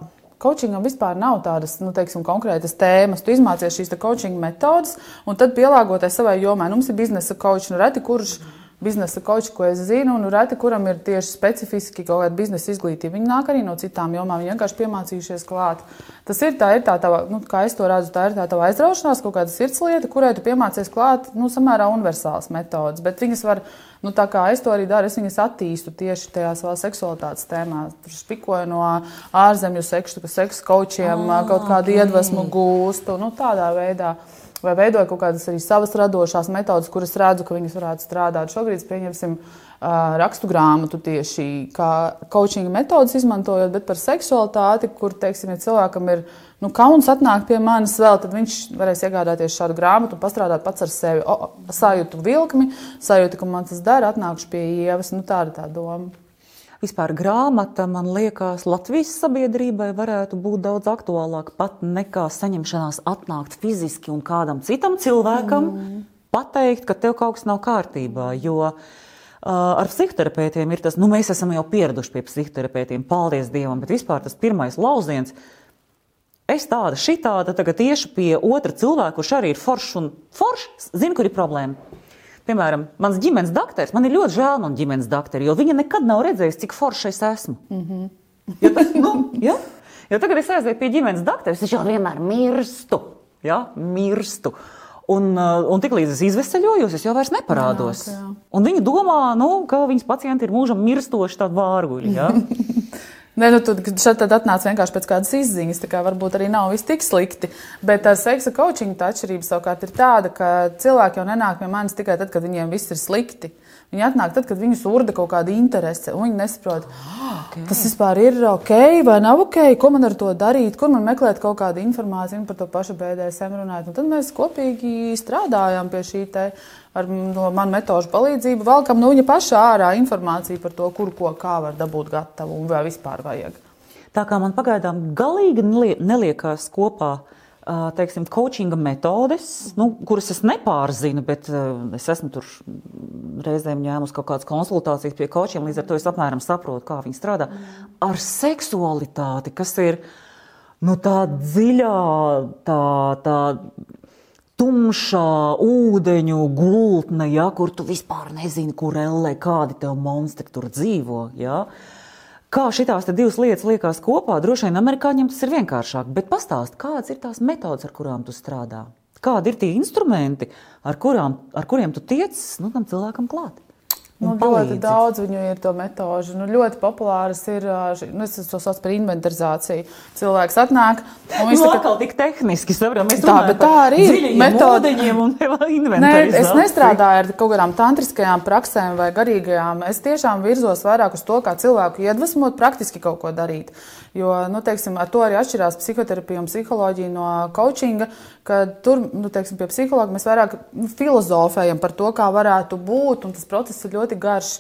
Speaker 2: Coachingam vispār nav tādas nu, teiksim, konkrētas tēmas. Tu izmācies šīs coaching metodas, un tad pielāgoties savai jomai. Nu, mums ir biznesa coach, nu reti kurš biznesa koči, ko es zinu, un reti kuram ir tieši specifiski kaut kāda biznesa izglītība. Viņi nāk arī no citām jomām, viņi vienkārši piemācījušies klāt. Tas ir tā, ir tā tava, nu, kā es to redzu, tā ir tā tava aizraušanās, kaut kāda sirdslieta, kurai tu piemācies klāt, nu, samērā universāls metodas, bet viņas var nu, tā kā es to arī daru, es viņas attīstu tieši tajā savā seksualitātes tēmā. Tur spikoju no ārzemju seksu, seksu kočiem ah, kaut kādu okay. iedvesmu gūstu, nu, tādā veidā. Vai veidoju kaut kādas arī savas radošās metodas, kuras redzu, ka viņas varētu strādāt. Šobrīd, pieņemsim, rakstu grāmatu tieši kā coaching metodas izmantojot, bet par seksualitāti, kur, teiksim, ja cilvēkam ir nu, kauns atnākt pie manis vēl, tad viņš varēs iegādāties šādu grāmatu un pastrādāt pats ar sevi. O, sajūtu vilkmi, sajūtu, ka man tas dara, atnākšu pie ievas. Nu, tā ir tā doma.
Speaker 1: Vispār grāmata, man liekas, Latvijas sabiedrībai varētu būt daudz aktuālāka pat nekā saņemšanās atnākt fiziski un kādam citam cilvēkam mm. pateikt, ka tev kaut kas nav kārtībā. Jo ar psihoterapeitiem ir tas, nu mēs esam jau pieraduši pie psihoterapeitiem, paldies Dievam, bet vispār tas pirmais lauciens. Es tāda, šī tāda, tagad iešu pie otra cilvēka, kurš arī ir foršs un foršs, zinu, kur ir problēma. Piemēram, mans ģimenes doktors, man ir ļoti žēl man ģimenes doktori, jo viņa nekad nav redzējusi, cik forši es esmu. Mm -hmm. ja tas, nu, ja? Jo tagad es aizēju pie ģimenes doktora, es jau vienmēr mirstu. Ja? mirstu. Un, uh, un tiklīdz es izvesaļojos, es jau vairs neparādos. Jā, jā. Un viņi domā, nu, ka viņas pacienti ir mūžam mirstoši tādi vārguļi. Ja?
Speaker 2: Nē, nu, tad šeit atnāca vienkārši pēc kādas izziņas, tā kā varbūt arī nav viss tik slikti. Bet tā seksa coachinga atšķirība savukārt ir tāda, ka cilvēki jau nenāk pie manis tikai tad, kad viņiem viss ir slikti. Viņi atnāk tad, kad viņus urda kaut kāda interese, un viņi nesaprot, ah, okay. tas vispār ir ok vai nav ok, ko man ar to darīt, kur man meklēt kaut kādu informāciju par to pašu BDSM runāt. Un tad mēs kopīgi strādājam pie šī te ar no manu metožu palīdzību, velkam no viņa paša ārā informāciju par to, kur ko kā var dabūt gatavu un vai vispār vajag.
Speaker 1: Tā kā man pagaidām galīgi neliekās kopā teiksim, coachinga metodes, nu, kuras es nepārzinu, bet es esmu tur reizēm ņēmusi kaut kādas konsultācijas pie coachiem, līdz ar to es apmēram saprotu, kā viņi strādā. Ar seksualitāti, kas ir nu, tā dziļā, tā, tā tumšā ūdeņu gultne, ja, kur tu vispār nezini, kur ellē, kādi tev monstri tur dzīvo. Ja. Uh, Kā šīs divas lietas liekas kopā, droši vien amerikāņiem tas ir vienkāršāk. Bet pastāst, kādas ir tās metodas, ar kurām tu strādā? Kādi ir tie instrumenti, ar, kurām, ar kuriem tu tiec nu, tam cilvēkam klāt?
Speaker 2: Nu, ļoti daudz viņu ir to metožu. Nu, ļoti populāras ir, nu, es to saucu par inventarizāciju. Cilvēks atnāk,
Speaker 1: un viņš nu, tā kā tik tehniski saprot, mēs
Speaker 2: tā, bet tā arī ir
Speaker 1: metodiņiem un
Speaker 2: Nē, es nestrādāju ar kaut kādām tantriskajām praksēm vai garīgajām. Es tiešām virzos vairāk uz to, kā cilvēku iedvesmot praktiski kaut ko darīt. Jo, nu, teiksim, ar to arī atšķirās psihoterapija un psiholoģija no coachinga, ka tur, nu, teiksim, pie psihologa mēs vairāk nu, filozofējam par to, kā varētu būt, un tas process ir ļoti garš.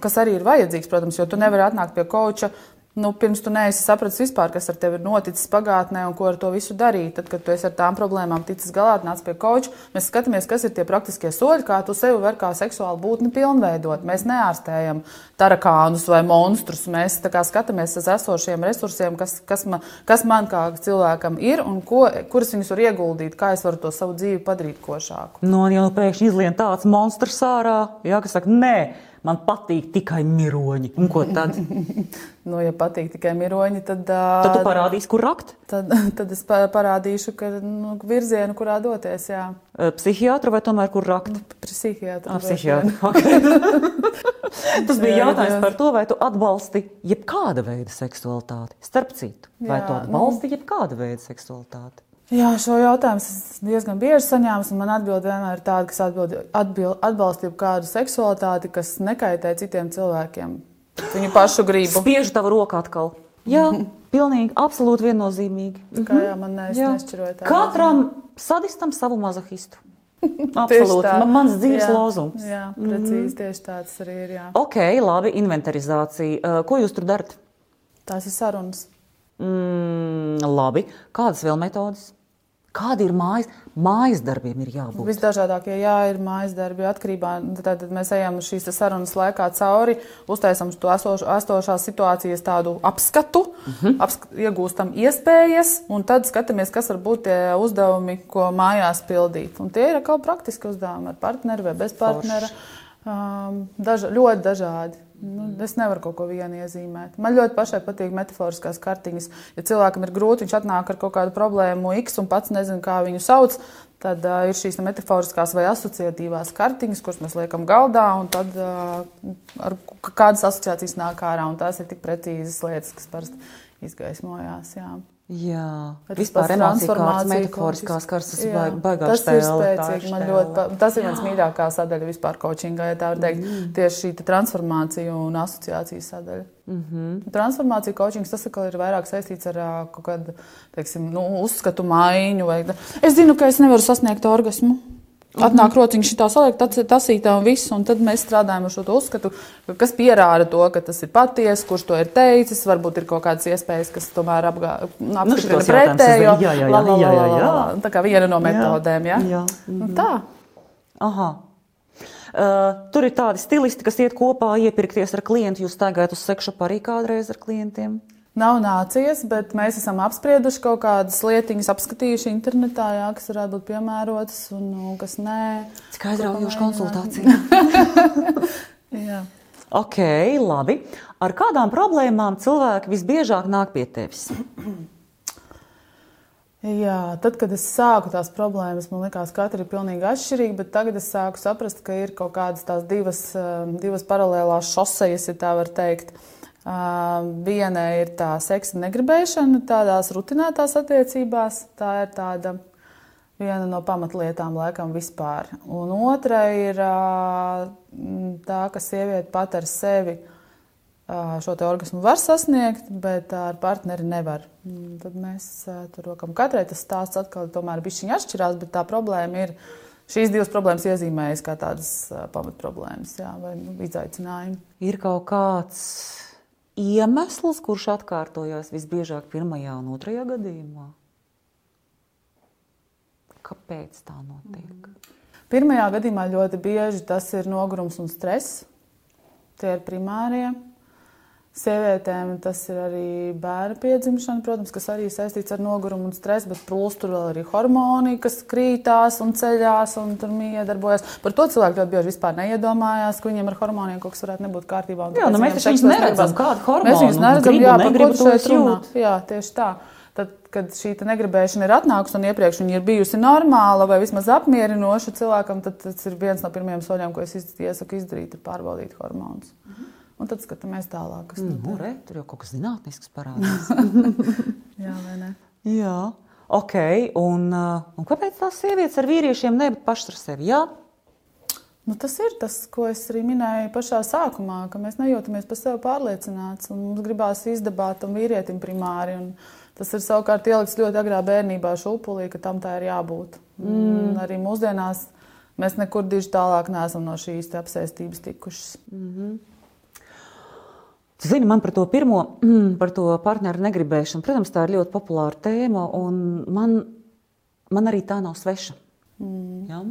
Speaker 2: Kas arī ir vajadzīgs, protams, jo tu nevari atnākt pie koča nu, pirms tu neesi sapratis vispār, kas ar tevi ir noticis pagātnē un ko ar to visu darīt. Tad, kad tu esi ar tām problēmām ticis galā, nāc pie koča, mēs skatāmies, kas ir tie praktiskie soļi, kā tu sevi var kā seksuālu būtni pilnveidot. Mēs neārstējam tarakānus vai monstrus, mēs skatāmies uz esošiem resursiem, kas, kas, man, kas man kā cilvēkam ir un ko, kuras viņus var ieguldīt, kā es varu to savu dzīvi padarīt košāku.
Speaker 1: No, ja nu pēkšņi izlien tāds monstrs ārā, jā, kas saka, nē man patīk tikai miroņi. Un ko tad?
Speaker 2: nu, ja patīk tikai miroņi, tad.
Speaker 1: Tad tu parādīsi, kur rakt?
Speaker 2: Tad, tad es parādīšu, ka nu, virzienu, kurā doties. Jā.
Speaker 1: Psihiatru vai tomēr kur rakt? Nu,
Speaker 2: psihiatru.
Speaker 1: Ah, psihiatru. Okay. Tas bija jautājums par to, vai tu atbalsti jebkāda veida seksualitāti. Starp citu, vai jā, tu atbalsti nu... jebkāda veida seksualitāti?
Speaker 2: Jā, šo jautājumu es diezgan bieži saņēmu. Man atbild vienmēr ir tāda, kas atbild, atbild, atbalsta kādu seksualitāti, kas nekaitē citiem cilvēkiem. Viņu pašu gribu.
Speaker 1: Spiež tavu roku atkal. Jā, pilnīgi, absolūti viennozīmīgi.
Speaker 2: Tā kā jā, man nes, nešķiroja
Speaker 1: tā. Katram sadistam savu mazohistu. Absolūti. Man, mans dzīves jā, lozums.
Speaker 2: Jā, precīzi mm. tieši tāds arī ir. Jā.
Speaker 1: Ok, labi, inventarizācija. Uh, ko jūs tur darat?
Speaker 2: Tās ir sarunas.
Speaker 1: Mm, labi, kādas vēl metodas? Kādi ir mājas? Mājas darbiem ir jābūt.
Speaker 2: Visdažādākie, jā, ir mājas darbi. Atkarībā tad mēs ejam šīs sarunas laikā cauri, uztaisām to esošo, esošās situācijas tādu apskatu, uh mhm. -huh. apsk iegūstam iespējas, un tad skatāmies, kas var būt tie uzdevumi, ko mājās pildīt. Un tie ir atkal praktiski uzdevumi ar partneri vai bez partnera. Um, daža, ļoti dažādi. Nu, es nevaru kaut ko vienu iezīmēt. Man ļoti pašai patīk metaforiskās kartiņas. Ja cilvēkam ir grūti, viņš atnāk ar kaut kādu problēmu, X un pats nezina, kā viņu sauc, tad uh, ir šīs metaforiskās vai asociatīvās kartiņas, kuras mēs liekam galdā, un tad uh, ar kādas asociācijas nāk ārā. Tās ir tik precīzas lietas, kas parasti izgaismojās. Jā.
Speaker 1: Jā,
Speaker 2: Bet
Speaker 1: vispār
Speaker 2: pats
Speaker 1: emociju kārtas,
Speaker 2: transformācija,
Speaker 1: metaforiskās
Speaker 2: coaching.
Speaker 1: kārtas, tas ir
Speaker 2: Jā,
Speaker 1: baig- baigā
Speaker 2: Tas ir
Speaker 1: štēle, tā
Speaker 2: spēcīgi.
Speaker 1: ir
Speaker 2: Man ļoti, pa- tas ir mans mīļākā sadaļa vispār coachingā, ja tā var teikt.
Speaker 1: Mm.
Speaker 2: Tieši šī transformācija un asociācijas sadaļa. Mm. -hmm. Transformācija coachings tas atkal ir vairāk saistīts ar kaut kādu teiksim, nu, uzskatu maiņu. Vai, es zinu, ka es nevaru sasniegt orgasmu. Atnāk rociņš šitā saliekt, tas tasītā un viss, un tad mēs strādājam ar šo uzskatu, kas pierāda to, ka tas ir patiesi, kurš to ir teicis, varbūt ir kaut kādas iespējas, kas tomēr apgā- apstiprina
Speaker 1: Nu, šitos jautājumus
Speaker 2: pretējo.
Speaker 1: Jā, jā, jā, jā, jā, jā.
Speaker 2: Tā kā viena no metodēm, jā?
Speaker 1: jā.
Speaker 2: Nu, tā.
Speaker 1: Aha. Uh, tur ir tādi stilisti, kas iet kopā, iepirkties ar klientu. Jūs tagad uz sekšu arī kādreiz ar klientiem.
Speaker 2: Nav nācies, bet mēs esam apsprieduši kaut kādas lietiņas, apskatījuši internetā, jā, kas varētu būt piemērotas un nu, kas nē.
Speaker 1: Cik aizraujoša konsultācija.
Speaker 2: Jā.
Speaker 1: ok, labi. Ar kādām problēmām cilvēki visbiežāk nāk pie tevis?
Speaker 2: Jā, tad, kad es sāku tās problēmas, man liekas, ka katra ir pilnīgi atšķirīga, bet tagad es sāku saprast, ka ir kaut kādas tās divas, um, divas paralēlās šosejas, ja tā var teikt. Uh, Viena ir tā seksa negribēšana, tādās rutinētās attiecībās. Tā ir tāda viena no pamatlietām, laikam, vispār. Un otra ir tā, ka sieviete pat ar sevi šo orgasmu var sasniegt, bet ar partneri nevar. Mm, Tad mēs tur rokam. Katrai tas stāsts atkal tomēr bišķiņ atšķirās, bet tā problēma ir. Šīs divas problēmas iezīmējas kā tādas pamatproblēmas jā, vai nu, izaicinājumi.
Speaker 1: Ir kaut kāds iemesls, kurš atkārtojas visbiežāk pirmajā un otrajā gadījumā? Kāpēc tā notiek?
Speaker 2: Pirmajā gadījumā ļoti bieži tas ir nogurums un stress. Tie ir primārie. Sievietēm tas ir arī bērnu piedzimšana, protams, kas arī saistīts ar nogurumu un stresu, bet plus tur vēl arī hormoni, kas krītās un ceļās un tur miedarbojas. Par to cilvēki ļoti bieži vispār neiedomājās, ka viņiem ar hormoniem kaut kas varētu nebūt kārtībā.
Speaker 1: Jā, nu mēs taču neredzam, kādu hormonu,
Speaker 2: Mēs viņus
Speaker 1: nu,
Speaker 2: neredzam,
Speaker 1: gribu,
Speaker 2: jā, par
Speaker 1: negribu,
Speaker 2: ko
Speaker 1: to
Speaker 2: šeit runā. Jā, tieši tā. Tad, kad šī negribēšana ir atnākusi un iepriekš viņa ir bijusi normāla vai vismaz apmierinoša cilvēkam, tad tas ir viens no pirmajiem soļiem, ko es iesaku izdarīt, ir pārbaudīt hormonus. Un tad skatāmies tālāk, kas
Speaker 1: Nu, re, tur jau kaut kas zinātnisks parādās.
Speaker 2: Jā, vai ne?
Speaker 1: Jā, ok. Un, uh, un kāpēc tās sievietes ar vīriešiem nebūt pašas ar sevi? Jā,
Speaker 2: Nu, tas ir tas, ko es arī minēju pašā sākumā, ka mēs nejūtamies par sevi pārliecināti. Mums gribās izdabāt tam vīrietim primāri. un Tas ir savukārt ielikts ļoti agrā bērnībā, šūpulī, ka tam tā ir jābūt. Mm. Arī mūsdienās mēs nekur diži tālāk neesam no šīs apsēstības tikušas.
Speaker 1: Tu zini, man par to pirmo, par to partneru negribēšanu, protams, tā ir ļoti populāra tēma, un man, man arī tā nav sveša. Mm. Ja?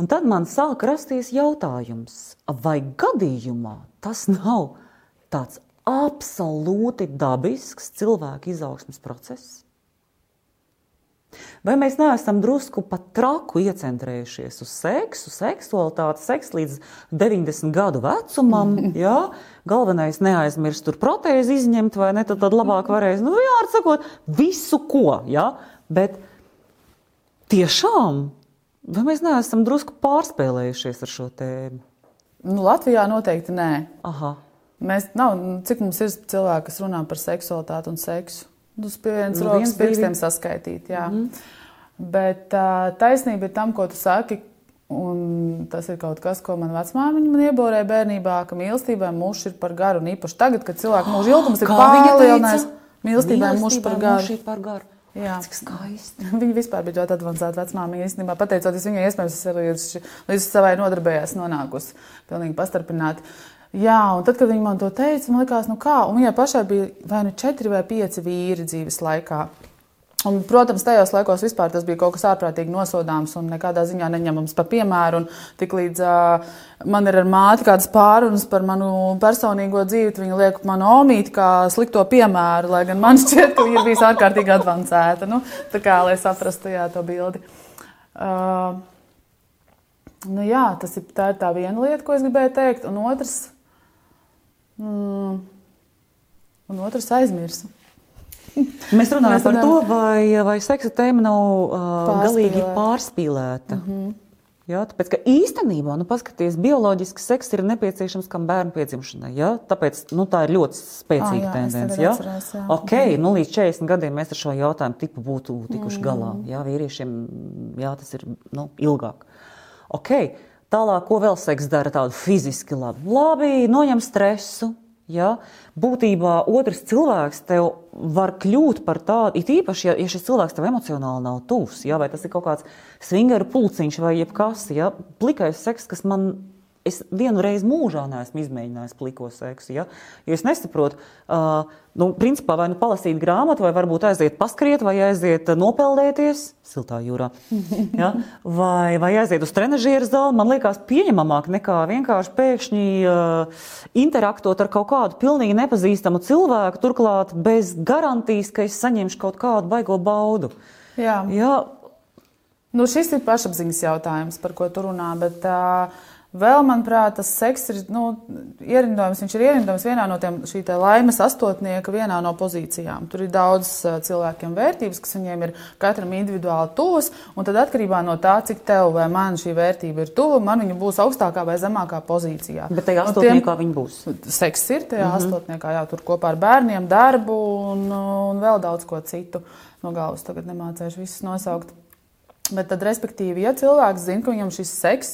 Speaker 1: Un tad man sāk rasties jautājums, vai gadījumā tas nav tāds absolūti dabisks cilvēka izaugsmes process? Vai mēs neesam drusku pat traku iecentrējušies uz seksu, seksualitāti, seksu līdz 90 gadu vecumam? Jā, galvenais neaizmirst tur protēzi izņemt, vai ne? Tad, tad labāk varēs, nu, jā, ar sakot, visu ko. Jā? Bet tiešām, vai mēs neesam drusku pārspēlējušies ar šo tēmu?
Speaker 2: Nu, Latvijā noteikti nē.
Speaker 1: Aha.
Speaker 2: Mēs, nav, cik mums ir cilvēki, kas runā par seksualitāti un seksu? Uz vienas
Speaker 1: Nu,
Speaker 2: rokas pirkstiem saskaitīt. Jā. Mm -hmm. Bet uh, taisnība ir tam, ko tu saki. Un tas ir kaut kas, ko man vecmāmiņa man ieborēja bērnībā, ka mīlestībai mūžs ir par garu. Un īpaši tagad, kad cilvēka mūža ilgums ir palielinājies, mīlestībai mūžs par garu.
Speaker 1: Par garu.
Speaker 2: Jā.
Speaker 1: Cik skaisti.
Speaker 2: Viņa vispār bija ļoti avansēta vecmāmiņa. Īstenībā, pateicoties viņai, iespējams, es arī līdz, savai nodarbējās nonākusi pilnīgi pastarpināti. Jā, un tad, kad viņa man to teica, man liekas, nu kā, un viņai pašai bija vai nu četri vai pieci vīri dzīves laikā. Un, protams, tajos laikos vispār tas bija kaut kas ārprātīgi nosodāms un nekādā ziņā neņemams par piemēru. Tiklīdz uh, man ir ar māti kādas pārunas par manu personīgo dzīvi, viņa liek manu omīti kā slikto piemēru, lai gan man šķiet, ka viņa ir bijusi ārkārtīgi avansēta. Nu, tā kā, lai saprastu jā, to bildi. Uh, nu, jā, tas ir tā, ir tā viena lieta, ko es gribēju teikt. Un otrs, mm, un otrs aizmirsu.
Speaker 1: Mēs runājam par to, vai, vai seksa tēma nav uh, galīgi
Speaker 2: Pārspīlēta.
Speaker 1: pārspīlēta. Mm -hmm. Jā, tāpēc, ka īstenībā, nu, paskatieties, bioloģisks seks ir nepieciešams kam bērnu piedzimšanai. Jā? Tāpēc nu, tā ir ļoti spēcīga
Speaker 2: jā,
Speaker 1: tendence.
Speaker 2: Jā?
Speaker 1: Atceros, jā. Okay, nu, līdz 40 gadiem mēs ar šo jautājumu tipu būtu tikuši mm. galā. Jā, vīriešiem jā, tas ir nu, ilgāk. Okay. Tālāk, ko vēl seks dara tādu fiziski labi? Labi, noņem stresu, Ja? Būtībā otrs cilvēks tev var kļūt par tādu, it īpaši, ja, ja šis cilvēks tev emocionāli nav tuvs, ja? vai tas ir kaut kāds swingeru pulciņš vai jebkas, ja? plikais seks, kas man Es vienu reizi mūžā neesmu izmēģinājis pliko seksu. Ja? Jo es nesaprotu, uh, nu, principā, vai nu palasīt grāmatu, vai varbūt aiziet paskriet, vai aiziet nopeldēties siltā jūrā. Ja? Vai, vai aiziet uz trenižera zāli. Man liekas, pieņemamāk nekā vienkārši pēkšņi uh, interaktot ar kaut kādu pilnīgi nepazīstamu cilvēku, turklāt bez garantijas, ka es saņemšu kaut kādu baigo baudu.
Speaker 2: Jā.
Speaker 1: Ja?
Speaker 2: Nu, šis ir pašapziņas jautājums, par ko tu runā. Bet, uh, Vēl, manuprāt, tas seks ir nu, ierindojums. Viņš ir ierindojums vienā no tiem šī laimes astotnieka, vienā no pozīcijām. Tur ir daudz cilvēkiem vērtības, kas viņiem ir katram individuāli tuvas. Un tad atkarībā no tā, cik tev vai man šī vērtība ir tuva, man viņa būs augstākā vai zemākā pozīcijā.
Speaker 1: Bet tajā astotniekā viņa būs.
Speaker 2: Seks ir tajā mm -hmm. astotniekā, jā, tur kopā ar bērniem, darbu un, un vēl daudz ko citu. No galvas tagad nemācēšu visus nosaukt. Bet tad, respektīvi, ja cilvēks zina, ka viņam šis seks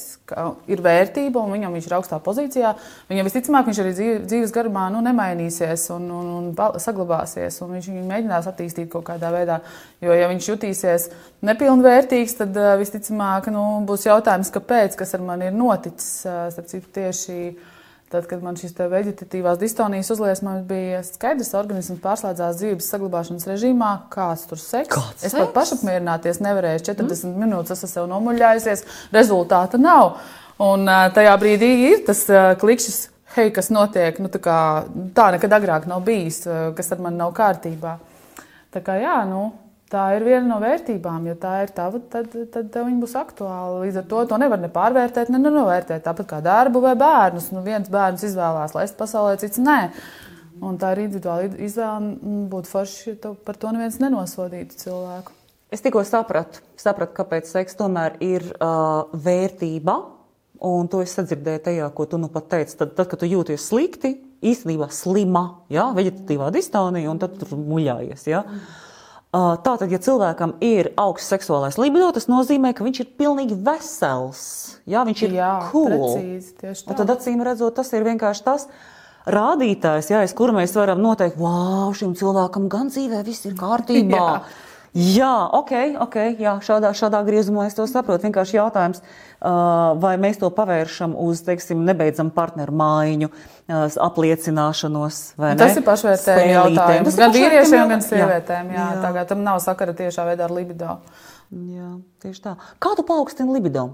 Speaker 2: ir vērtība un viņam viņš ir augstā pozīcijā, viņam visticamāk viņš arī dzīves garumā nu, nemainīsies un, un, un saglabāsies. Un viņš viņu mēģinās attīstīt kaut kādā veidā. Jo, ja viņš jutīsies nepilnvērtīgs, tad visticamāk nu, būs jautājums, kāpēc, kas ar mani ir noticis. Starp citu, tieši Tad, kad man šīs veģetatīvās distonijas uzliesmas bija skaidrs, ka organisms pārslēdzās dzīves saglabāšanas režīmā, kāds tur seks.
Speaker 1: Kāds
Speaker 2: es pat pašapmierināties nevarēju. 40 mm. minūtes esmu sev nomuļājusies, rezultāta nav. Un tajā brīdī ir tas klikšķis, hei, kas notiek. Nu, tā, kā, tā nekad agrāk nav bijis, kas ar mani nav kārtībā. Tā kā jā, nu, Tā ir viena no vērtībām. Ja tā ir tava, tad, tad viņa būs aktuāla. Līdz ar to to nevar ne pārvērtēt, ne novērtēt. Tāpat kā darbu vai bērnus. Nu, viens bērns izvēlās laist pasaulē, cits nē. Un tā ir individuāla izvēle. Būtu forši, ja par to neviens nenosodītu cilvēku.
Speaker 1: Es tikko sapratu, sapratu kāpēc seks tomēr ir uh, vērtība. Un to es sadzirdēju tajā, ko tu nu pat teici. Tad, tad kad tu jūties slikti, īstenībā slima, ja, veģetatīvā distonija, un tad tur muļājies. Ja. Mm. Tātad, ja cilvēkam ir augsts seksuālais libido, tas nozīmē, ka viņš ir pilnīgi vesels. Jā, viņš ir
Speaker 2: jā,
Speaker 1: cool. Tad, acīm redzot, tas ir vienkārši tas rādītājs, jā, kur mēs varam noteikt, wow, šim cilvēkam gan dzīvē viss ir kārtībā. jā. Jā, ok, ok, jā, šādā, šādā griezumā es to saprotu. Vienkārši jautājums, vai mēs to pavēršam uz, teiksim, nebeidzamu partneru mājiņu, apliecināšanos.
Speaker 2: Ne? Tas ir pašvērtējums jautājums. Gan vīriešiem, gan sievietēm. Jā, jā. Tagad tam nav sakara tiešā veidā ar libido.
Speaker 1: Jā, tieši tā. Kā tu paaugstina libido?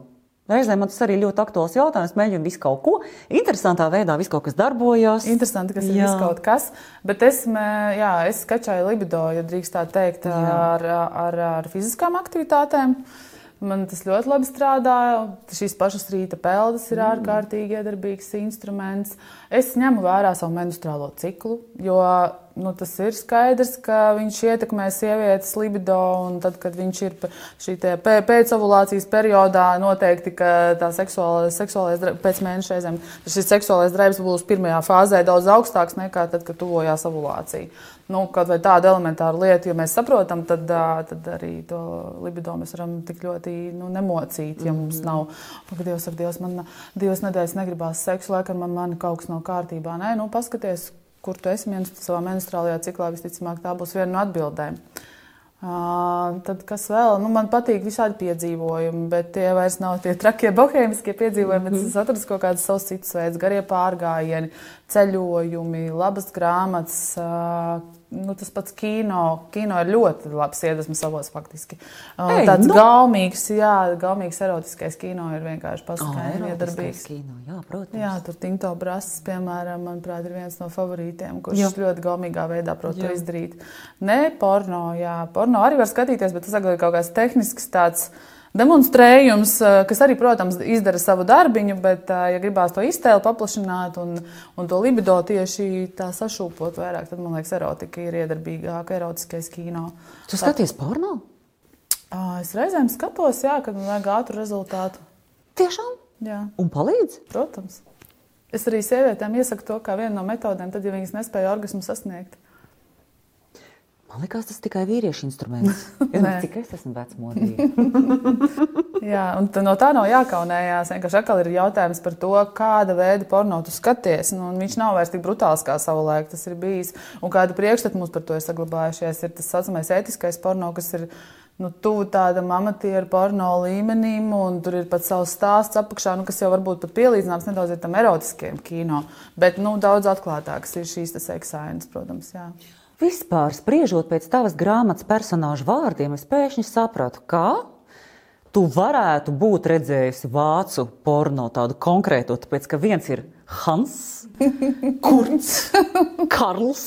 Speaker 1: Reizēm man tas arī ļoti aktuāls jautājums. Mēģinu visu kaut ko. Interesantā veidā viss kaut kas darbojās.
Speaker 2: Interesanti, kas jā. ir viss kaut kas. Bet es, jā, es skačāju libido, ja drīkst tā teikt, ar, ar, ar fiziskām aktivitātēm. Man tas ļoti labi strādāja. Šīs pašas rīta peldas ir mm. ārkārtīgi iedarbīgs instruments. Es ņemu vērā savu menstruālo ciklu, jo nu, tas ir skaidrs, ka viņš ietekmē sievietes libido. Tad, kad viņš ir šī pēcovulācijas periodā, noteikti tā seksuālais, seksuālais pēc mēneša reizēm šis seksuālais drives būs pirmajā fāzē daudz augstāks nekā tad, kad tuvojās ovulācija. Nu, kaut vai tāda elementāra lieta, jo mēs saprotam, tad, tad arī to libido mēs varam tik ļoti nu, nemocīt. Ja mums mhm. nav, ka Dievs ar Dievs, man divas nedēļas negribās seksu, laikam man, man kaut kas nav kārtībā. Nē, nu, paskaties, kur tu esi savā menstruālajā ciklā, visticamāk, tā būs viena no atbildēm. Uh, tad kas vēl? Nu, man patīk visādi piedzīvojumi, bet tie vairs nav tie trakie bohēmiskie piedzīvojumi. Mm -hmm. Es atradu kaut kādus savus citus veidus, garie pārgājieni, ceļojumi, labas grāmatas. Uh, nu, tas pats kino. Kino ir ļoti labs iedvesmas avots faktiski. Ei, tāds nu. gaumīgs, jā, gaumīgs erotiskais kino ir vienkārši oh, iedarbīgs.
Speaker 1: Kino, jā, protams.
Speaker 2: Jā, tur Tinto Brasas, piemēram, manuprāt, ir viens no favorītiem, kurš jā. ļoti gaumīgā veidā prot to izdarīt. Nē, porno, jā, porno arī var skatīties, bet tas ir kaut kāds tehnisks tāds demonstrējums, eh, kas arī, protams, izdara savu darbiņu, bet, eh, ja gribās to iztēli paplašināt un, un to libido tieši tā sašūpot vairāk, tad, man liekas, erotika ir iedarbīgāka, erotiskais kino.
Speaker 1: Tu skaties porno?
Speaker 2: Es reizēm skatos, jā, kad man vajag ātru rezultātu.
Speaker 1: Tiešām?
Speaker 2: Jā,
Speaker 1: Un palīdz?
Speaker 2: protams. Es arī sievietēm iesaku to kā vienu no metodēm, tad, ja viņas nespēja orgasmu sasniegt.
Speaker 1: Man liekas, tas tikai vīriešu instruments. Nezinu, cik es esmu vecmodīga.
Speaker 2: Jā, un no tā nav jākaunējās. Vienkārši atkal ir jautājums par to, kāda veida porno tu skaties. Nu, viņš nav vairs tik brutāls kā savulaik tas ir bijis. Un kāda priekšstata mums par to ir saglabājušies, ir tas saucamais ētiskais porno, kas ir nu, tuvu tādam amatieru porno līmenim, un tur ir pat savs stāsts apakšā, nu, kas jau varbūt pat pielīdzināms nedaudz tam erotiskajam kino. Bet nu, daudz atklātākas ir šīs seksainas, protams. Jā.
Speaker 1: Vispār spriežot pēc tavas grāmatas personāžu vārdiem, es pēkšņi sapratu, kā tu varētu būt redzējusi vācu porno tādu konkrētu, tāpēc ka viens ir Hans, Kurts, Karls,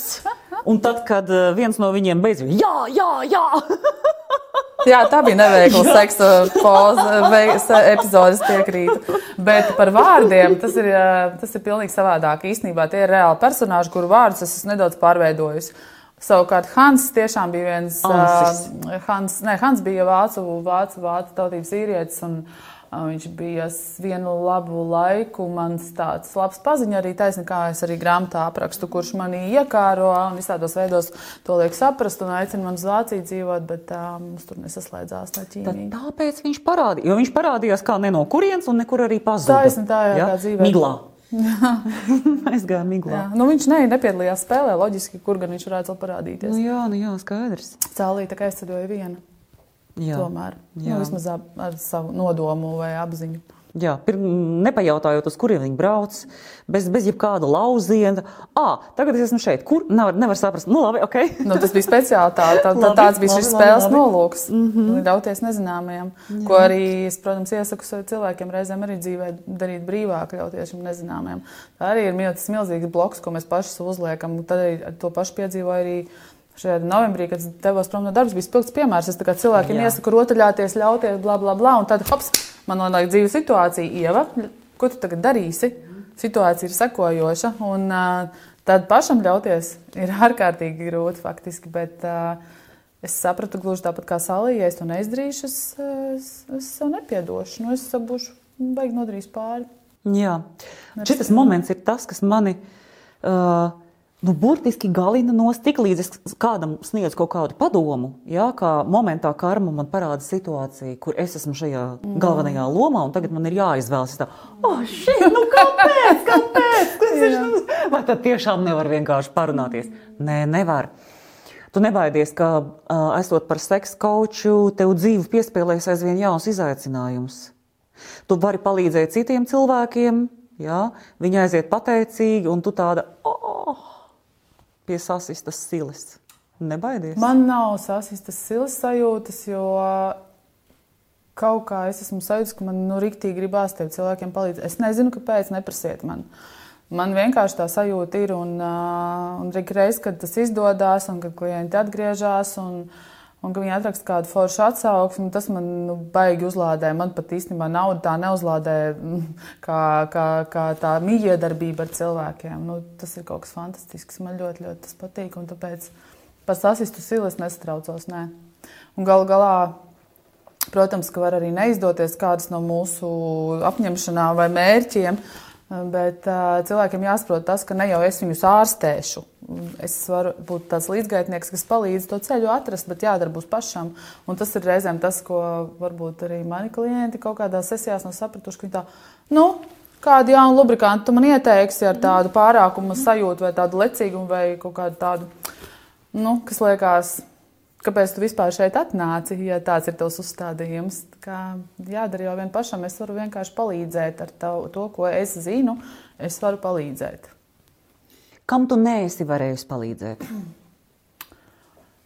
Speaker 1: un tad, kad eh, viens no viņiem beidzot, jā, jā, jā,
Speaker 2: Jā, tā bija neveikla seksa poza, epizodes piekrītu. Bet par vārdiem tas ir, eh, tas ir pilnīgi savādāk. Īsnībā tie ir reāli personāži, kuru vārdus es nedaudz pārveidojusi. Savukārt Hans tiešām bija viens.
Speaker 1: Ansis.
Speaker 2: ā, Hans, ne, Hans bija vācu, vācu, vācu tautības īrietis. un, ā, Viņš bija vienu labu laiku mans tāds labs paziņa, arī taisnība, kā es arī grāmatā aprakstu, kurš manī iekāro un visādos veidos to liek saprast un aicina man uz Vāciju dzīvot, bet tā mums tur nesaslēdzās no ķīmijas.
Speaker 1: tāpēc viņš parādījās, jo viņš parādījās kā ne no kurienes un nekur arī pazuda.
Speaker 2: Taisni tā, jā, kā dzīvē.
Speaker 1: Miglā. Aizgāja miglā.
Speaker 2: Jā, nu viņš ne, nepiedalījās spēlē, loģiski, kur gan viņš varētu parādīties.
Speaker 1: Nu, jā, nu jā, skaidrs.
Speaker 2: Cēlīte, aizceļoja viena.
Speaker 1: Jā.
Speaker 2: Tomēr
Speaker 1: Jā.
Speaker 2: nu, vismaz ar savu nodomu vai apziņu.
Speaker 1: Jā, pir, nepajautājot, uz kuriem viņi brauc, bez, bez jebkāda lauziena. Ah, tagad es esmu šeit. Kur? Nevar, nevar saprast. Nu, labi, ok.
Speaker 2: Nu, tas bija speciāli tā, tā, tā,
Speaker 1: Labi,
Speaker 2: tāds bija šis
Speaker 1: labi,
Speaker 2: spēles
Speaker 1: labi, labi.
Speaker 2: nolūks. Mm -hmm. Ļauties nezināmajam, ko arī es, protams, iesaku cilvēkiem reizēm arī dzīvē darīt brīvāk, ļauties šim nezināmajam. Tā arī ir mil- tas milzīgs bloks, ko mēs paši uzliekam. un Tad arī to pašu piedzīvoju arī. Šajā novembrī, kad devos prom no darba, bija spilgts piemērs. Es cilvēkiem
Speaker 1: Jā.
Speaker 2: iesaku rotaļāties, ļauties, bla, bla, bla. Un tad, hops, man nonāk dzīves situācija, Ieva, ko tu tagad darīsi? Situācija ir sekojoša. Un, tad pašam ļauties ir ārkārtīgi grūti faktiski. Bet, Es sapratu, gluži tāpat kā Salija, ja es to neizdarīšu, es, es, es sev nepiedošu. Nu, es būšu baigi nodarījis pāri.
Speaker 1: Jā, šis moments ir tas, kas mani. Uh, Nu, burtiski galina nost, tik līdz es kādam sniedzu kaut kādu padomu, jā, kā momentā karma man parāda situāciju, kur es esmu šajā galvenajā lomā, un tagad man ir jāizvēlas. Tā, oh, šī, nu kāpēc? kāpēc? Kas ir tas? Vai tad tiešām nevar vienkārši parunāties? Nē, nevar. Tu nebaidies, ka esot par seksu koču, tev dzīve piespēlēs aizvien jauns izaicinājums. Tu vari palīdzēt citiem cilvēkiem, jā, viņi aiziet pateicīgi, un tu tāda oh, pie sasistas silas. Nebaidies.
Speaker 2: Man nav sasistas silas sajūtas, jo kaut kā es esmu sajūta, ka man nu, rīktīgi gribās tiem cilvēkiem palīdzēt. Es nezinu, kāpēc, neprasiet man. Man vienkārši tā sajūta ir, un, uh, un reiz, kad tas izdodas, un kad klienti atgriežas, un, un ka viņi atraksta kādu foršu atsauksmi, tas man nu, baigi uzlādē. Man pat īstenībā nauda tā neuzlādē, kā, kā, kā tā mīļiedarbība ar cilvēkiem. Nu, tas ir kaut kas fantastisks. Man ļoti, ļoti tas patīk, un tāpēc par sasistu silu es nesatraucos. Nē. Un galu galā Protams, ka var arī neizdoties kādas no mūsu apņemšanām vai mērķiem, bet uh, cilvēkiem jāsaprot tas, ka ne jau es viņus ārstēšu. Es varu būt tāds līdzgaitnieks, kas palīdz to ceļu atrast, bet jādara būs pašam. Un tas ir reizēm tas, ko varbūt arī mani klienti kaut kādā sesijās nav sapratuši. ka viņi Tā, nu, kādu jaunu lubrikantu tu man ieteiksi ar tādu pārākumu sajūtu vai tādu lecīgumu vai kaut kādu tādu, nu, kas liekas. Kāpēc tu vispār šeit atnāci, ja tāds ir tavs uzstādījums? Tā Kā jādara jau vien pašam, es varu vienkārši palīdzēt ar tavu, to, ko es zinu. Es varu palīdzēt.
Speaker 1: Kam tu neesi varējusi palīdzēt?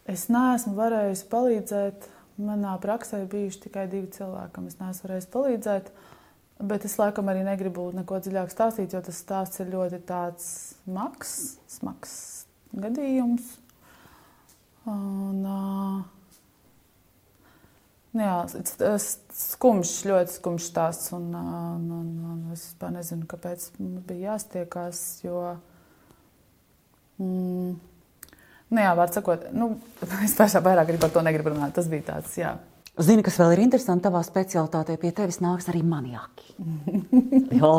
Speaker 2: Es neesmu varējusi palīdzēt. Manā praksē bijuši tikai divi cilvēki, kam es neesmu varējusi palīdzēt. Bet es laikam arī negribu neko dziļāk stāstīt, jo tas stāsts ir ļoti tāds smags, smags gadījums. Un, uh, jā, skumjš, ļoti skumjš stāsts. Un, un, un, un es vispār nezinu, kāpēc mums bija jāstiekās. Jo, mm, nu jā, var sakot, nu, es pašā vairāk par to negribu runāt. Tas bija tāds, jā.
Speaker 1: Zini, kas vēl ir interesanti tavā specialitātē, pie tevis nāks arī maniaki. jo,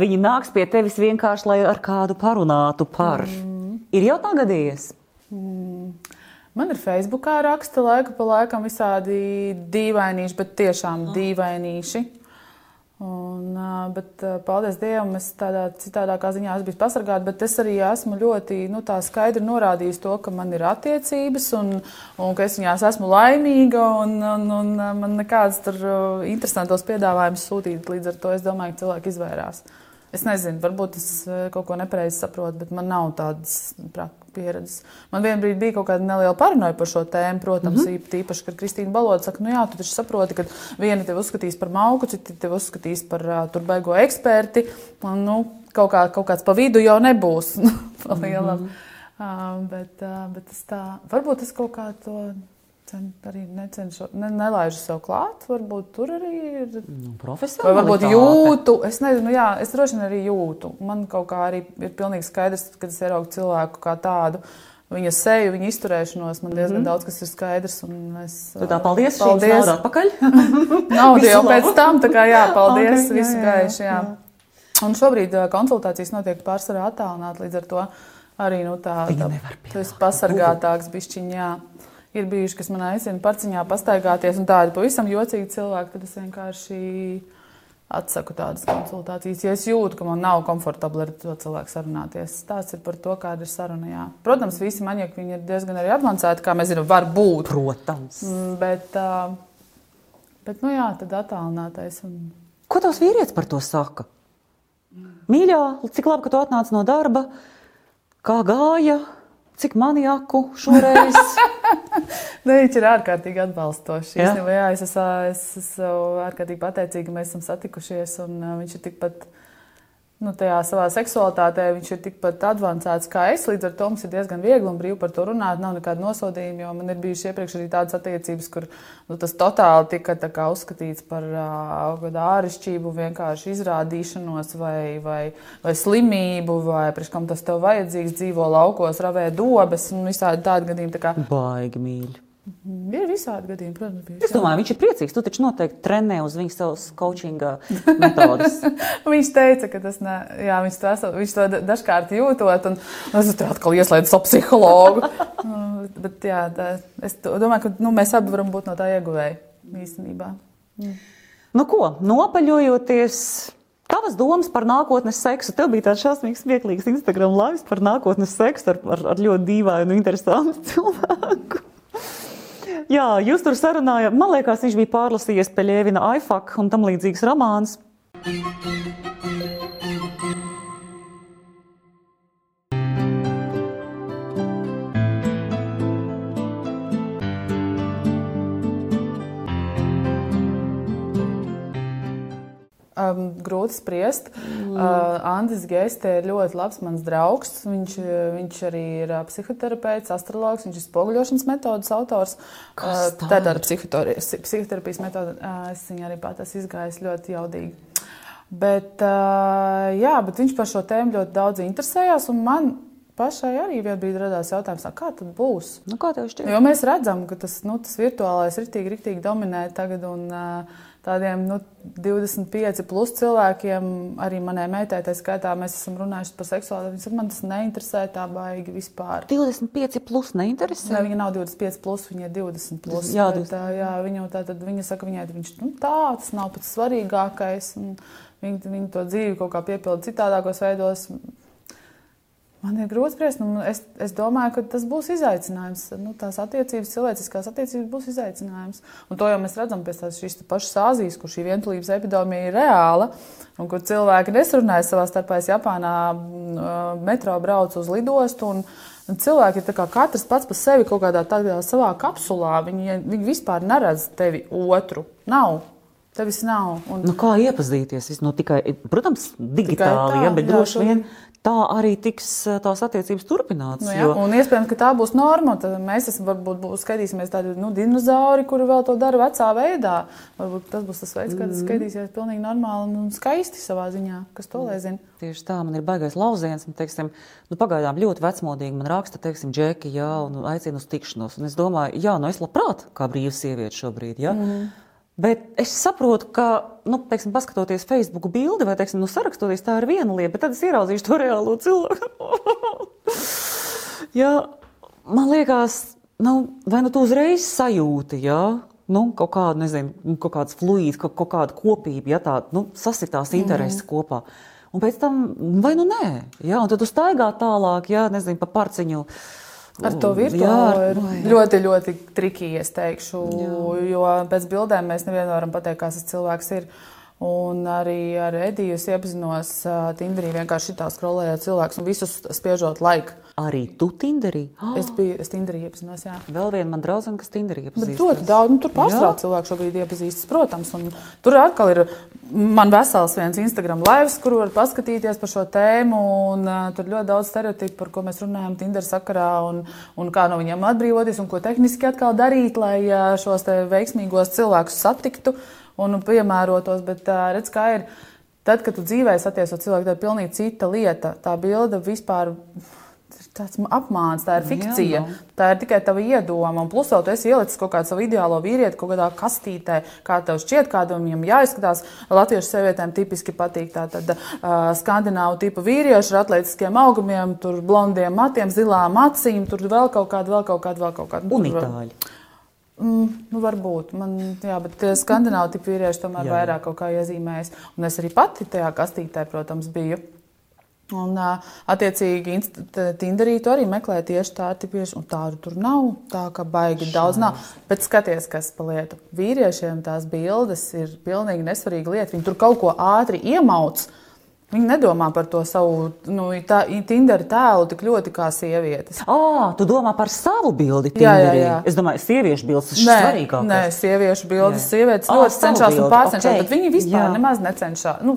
Speaker 1: viņi nāks pie tevis vienkārši, lai ar kādu parunātu par. Mm. Ir jau tā gadījies?
Speaker 2: Mm. Man ir Facebookā raksta laika pa laikam visādi dīvainīši, bet tiešām oh. dīvainīši. Un, bet, paldies Dievam, es tādā citādākā ziņā esmu bijis pasargāta, bet es arī esmu ļoti nu, skaidri norādījis to, ka man ir attiecības un, un ka es viņās esmu laimīga un, un, un man nekādas tur interesantos piedāvājumus sūtīt. Līdz ar to es domāju, ka cilvēki izvairās. Es nezinu, varbūt es kaut ko nepareizi saprotu, bet man nav tādas pieredzes. Man vienā brīdī bija kaut kāda neliela paranoja par šo tēmu, protams, mm -hmm. īpaši, kad Kristīna Baloda saka, nu jā, tu taču saproti, ka vieni tevi uzskatīs par mauku, citi tevi uzskatīs par uh, tur baigo eksperti, un nu, kaut, kā, kaut kāds pa vidu jau nebūs pa lielam. Mm -hmm. uh, bet, uh, bet es tā, varbūt es kaut kā to Cen, arī necenšos, ne, nelaižu sev klāt. Varbūt tur arī ir.
Speaker 1: Nu, Profesionāli.
Speaker 2: Vai varbūt jūtu. Es nezinu, jā, es droši vien arī jūtu. Man kaut kā arī ir pilnīgi skaidrs, kad es ieraugu cilvēku kā tādu. Viņa seju, viņa izturēšanos, man diezgan mm -hmm. daudz kas ir skaidrs. Es,
Speaker 1: tu tā paldies, paldies. atpakaļ.
Speaker 2: Nav jau pēc tam, tā kā jā, paldies, okay, visu jā, jā, gaiši, jā. jā. Un šobrīd konsultācijas notiek pārsvarā attālināt, līdz ar to arī, nu tā, tā, esi pasargātāks bišķiņā. Jā ir bijuši, kas man aicina parciņā pastaigāties, un tādi pavisam jocīgi cilvēki, tad es vienkārši atsaku tādas konsultācijas. Ja es jūtu, ka man nav komfortabli ar to cilvēku sarunāties, tas ir par to, kāda ir saruna. Jā. Protams, visi manieki ir diezgan arī avansēti, kā mēs zinām, var būt.
Speaker 1: Protams.
Speaker 2: Mm, bet, bet nu jā, tad attālinātais. Un...
Speaker 1: Ko tavs vīrietis par to saka? Mīļā, cik labi, ka tu atnāc no darba, kā gāja, cik maniaku šoreiz.
Speaker 2: ne, nu, viņš ir ārkārtīgi atbalstošs. Ja? Jā, es esmu, es esmu ārkārtīgi pateicīga, ka mēs esam satikušies, un uh, viņš ir tikpat nu, tajā savā seksualitātē viņš ir tikpat avansēts kā es. Līdz ar to mums ir diezgan viegli un brīvi par to runāt. Nav nekāda nosodījuma, jo man ir bijušas iepriekš arī tādas attiecības, kur nu, tas totāli tika kā, uzskatīts par uh, āršķirību, vienkārši izrādīšanos vai, vai, vai slimību, vai priekš kam tas tev vajadzīgs, dzīvo laukos, ravē dobes un visādi tādi gadījumi. Tā kā...
Speaker 1: Baigi mīļi.
Speaker 2: Ir visādi gadījumi, protams. Bija.
Speaker 1: Es domāju, viņš ir priecīgs. Tu taču noteikti trenē uz viņa savas coachinga metodas.
Speaker 2: viņš teica, ka tas ne, jā, viņš, to, esot, viņš to dažkārt jūtot, un es tur atkal ieslēdzu savu psihologu. Bet jā, tā, es domāju, ka nu, mēs abi varam būt no tā ieguvēji īstenībā. Mm.
Speaker 1: Nu ko, nopaļojoties. Tavas domas par nākotnes seksu. Tev bija tāds šausmīgs, smieklīgs Instagram laivs par nākotnes seksu ar, ar, ar ļoti dīvainu, interesantu cilvēku. Jā, jūs tur sarunājāt. Man liekas, viņš bija pārlasījies Peļēvina Aifak un tam līdzīgs romāns.
Speaker 2: Um, grūti spriest. Mm. Uh, Andris Geste ir ļoti labs mans draugs. Viņš, viņš arī ir uh, psihoterapeits, astrologs, viņš ir spoguļošanas metodas autors. Uh, tā ir tāda psihoterapijas metode. Uh, es viņu arī pat esmu izgājis ļoti jaudīgi. Bet, uh, jā, bet viņš par šo tēmu ļoti daudz interesējās. Man pašai arī vienā brīdī radās jautājums, kā tad būs?
Speaker 1: Nu, kā?
Speaker 2: Jo mēs redzam, ka tas, nu, tas virtuālais ir tik rīktīgi dominē tagad. Un, uh, tādiem nu, 25 plus cilvēkiem, arī manai meitai, tā skaitā, mēs esam runājuši par seksuālitāti. Viņa saka, man tas neinteresē tā baigi vispār.
Speaker 1: 25 plus neinteresē?
Speaker 2: Ne, viņa nav 25 plus, viņa ir 20 plus. Jā, bet, tā, jā viņa, tā, tad, viņa saka, viņai viņš, nu, tā, tas nav pats svarīgākais. Viņa, viņa to dzīvi kaut kā piepilda citādākos veidos. Man ir grūti spriest. Nu, es, es domāju, ka tas būs izaicinājums. Nu, tās attiecības, cilvēciskās attiecības būs izaicinājums. Un to jau mēs redzam pēc tās šīs pašas Āzijas, kur šī vientulības epidēmija ir reāla. Un kur cilvēki nesarunājas savā starpā. Es Japānā metro braucu uz lidostu. Un, un cilvēki ir katrs pats par sevi kaut kādā tādā savā kapsulā. Viņi, viņi vispār neredz tevi otru. Nav. Tevis nav.
Speaker 1: Un... Nu, kā iepazīties? Nu, tikai, protams, digitāli, tikai tā, ja, bet jā, droši vien tā arī tiks eh, tās attiecības turpinātas.
Speaker 2: Nu, jā, jo... Un iespējams, ka tā būs norma. Tad mēs esam, varbūt būs, skatīsimies tādu nu, dinozauri, kuri vēl to dara vecā veidā. Varbūt tas būs tas veids, kā tas mm. skatīsies pilnīgi normāli un skaisti savā ziņā. Kas to lai zina?
Speaker 1: Tieši tā, man ir baigais lauciens. Teiksim, nu, pagaidām ļoti vecmodīgi man raksta, teiksim, džeki, jā, un aicina uz tikšanos. Un es domāju, jā, nu es labprāt, kā brīva sieviete šobrīd. Jā. Mm. Bet es saprotu, ka, nu, teiksim, paskatoties Facebook bildi vai, teiksim, nu, sarakstoties, tā ir viena lieta, bet tad es ieraudzīšu to reālo cilvēku. jā, man liekas, nu, vai nu tu uzreiz sajūti, jā, nu, kaut kādu, nezinu, kaut kāds fluīds, kaut, kaut kāda kopība, ja tā, nu, sasitās intereses mm. kopā. Un pēc tam, vai nu nē, jā, un tad tu staigā tālāk, jā, nezinu, pa parciņu. Uh,
Speaker 2: Ar to virtuāli ir ļoti, ļoti trikīgi, es teikšu, jā. jo pēc bildēm mēs nevienam varam pateikt, kas tas cilvēks ir. Un arī ar Ediju iepazinos uh, Tinderī vienkārši tā skrolējot cilvēkus un visus spiežot laiku.
Speaker 1: Arī tu Tinderī?
Speaker 2: Oh. Es biju, es Tinderī iepazinos, jā.
Speaker 1: Vēl viena man draudzene, kas Tinderī iepazīstas.
Speaker 2: Ļoti daudz, nu tur pārstrādā cilvēku šobrīd iepazīstas, protams. Un tur atkal ir man vesels viens Instagram lives, kur var paskatīties par šo tēmu. Un uh, tur ļoti daudz stereotipu, par ko mēs runājam Tinder sakarā un, un kā no viņiem atbrīvoties un ko tehniski atkal darīt, lai uh, šos veiksmīgos cilvēkus satiktu un piemērotos. Bet redz, kā ir. Tad, kad tu dzīvē satiesi ar cilvēku, tā ir pilnīgi cita lieta. Tā bilde vispār ir tāds apmāns, tā ir fikcija. Jā, no. Tā ir tikai tava iedoma. Un plus, vēl tu esi ielicis kaut kādu savu ideālo vīrieti kaut kādā kastītē, kā tev šķiet, kādam viņam jāizskatās. Latviešu sievietēm tipiski patīk tātad uh, skandināvu tipu vīrieši ar atletiskiem augumiem, tur blondiem matiem, zilām acīm, tur vēl kaut kādu, vēl kaut kādu, vēl kaut kādu.
Speaker 1: Un itāļi.
Speaker 2: Mm, nu, varbūt. Man, jā, bet skandināvu tipu vīrieši tomēr jā. vairāk kaut kā iezīmējas. Un es arī pati tajā kastītē, protams, biju. Un, attiecīgi, Tinderī tu arī meklē tieši tādu tipiešu, un tādu tur nav. Tā kā baigi Šā. daudz nav. Bet skaties, kas pa lietu. Vīriešiem tās bildes ir pilnīgi nesvarīga lieta. Viņi tur kaut ko ātri iemauc. Uh, Viņi nedomā par to savu nu, tā, Tinder tēlu tik ļoti kā sievietes.
Speaker 1: Ah, tu domā par savu bildi? Tinderī. Jā, jā, jā. Es domāju, sieviešu bildes ir svarīgākās.
Speaker 2: Nē, sieviešu bildes, jā. sievietes oh, ļoti cenšas bildi. un pārcenšas, okay. bet viņi vispār jā. nemaz necenšas. Nu,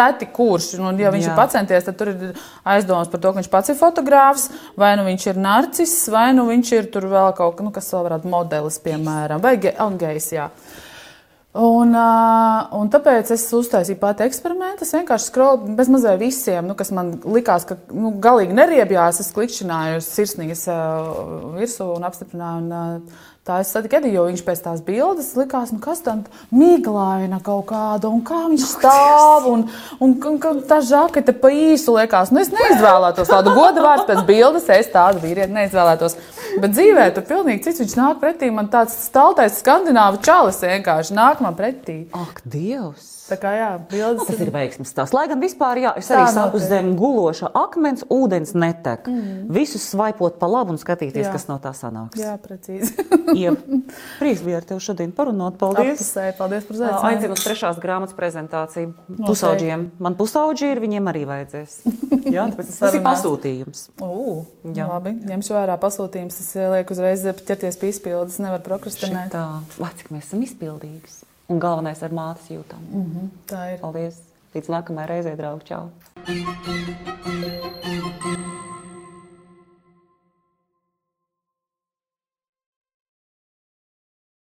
Speaker 2: reti kurš, un ja viņš jā. ir pacenties, tad tur ir aizdomas par to, ka viņš pats ir fotogrāfs, vai nu viņš ir narcis, vai nu viņš ir tur vēl kaut kas, nu, kas vēl varētu modelis, piemēram, vai ge un gejs, jā. Un, un tāpēc es uztaisīju pati eksperimentu. Es vienkārši skroju bez mazliet visiem, nu, kas man likās, ka nu, galīgi neriebjās. Es klikšķināju sirsnīgas virsū un apstiprināju. Un, Tā es satiku Ediju, jo viņš pēc tās bildes likās, nu kas tam miglaina kaut kāda, un kā viņš stāv, un, un, un, un tā žakete pa īsu liekas. Nu, es neizvēlētos tādu godu vārdu pēc bildes, es tādu vīrieti neizvēlētos. Bet dzīvē tur pilnīgi cits. Viņš nāk pretī man tāds staltais skandināvu čalis vienkārši nāk man pretī.
Speaker 1: Ak, Dievs!
Speaker 2: Tā kā jā, bildes.
Speaker 1: Tas ir veiksmīgs stāsts. Lai gan vispār, jā, es arī saku zem guloša akmens, ūdens netek. Mm. Visus svaipot pa labu un skatīties, jā. kas no tā sanāks.
Speaker 2: Jā, precīzi.
Speaker 1: ja, prieks bija ar tevi šodien parunot. Paldies.
Speaker 2: Apusē, paldies par zēnu.
Speaker 1: Aicinu uz trešās grāmatas prezentāciju. Pusauģiem. Man pusauģi ir, viņiem arī vajadzēs. Jā, tāpēc tas ir pasūtījums.
Speaker 2: Ū, jā. Labi, ņemšu vērā pasūtījums. Es lieku uzreiz ķerties pie izpildes, nevar prokrastinēt.
Speaker 1: Tā, lai cik mēs esam izpildīgi. Un galvenais ar mātes jūtam.
Speaker 2: Mm -hmm, tā ir.
Speaker 1: Paldies! Līdz nākamajai reizei, draugi! Čau!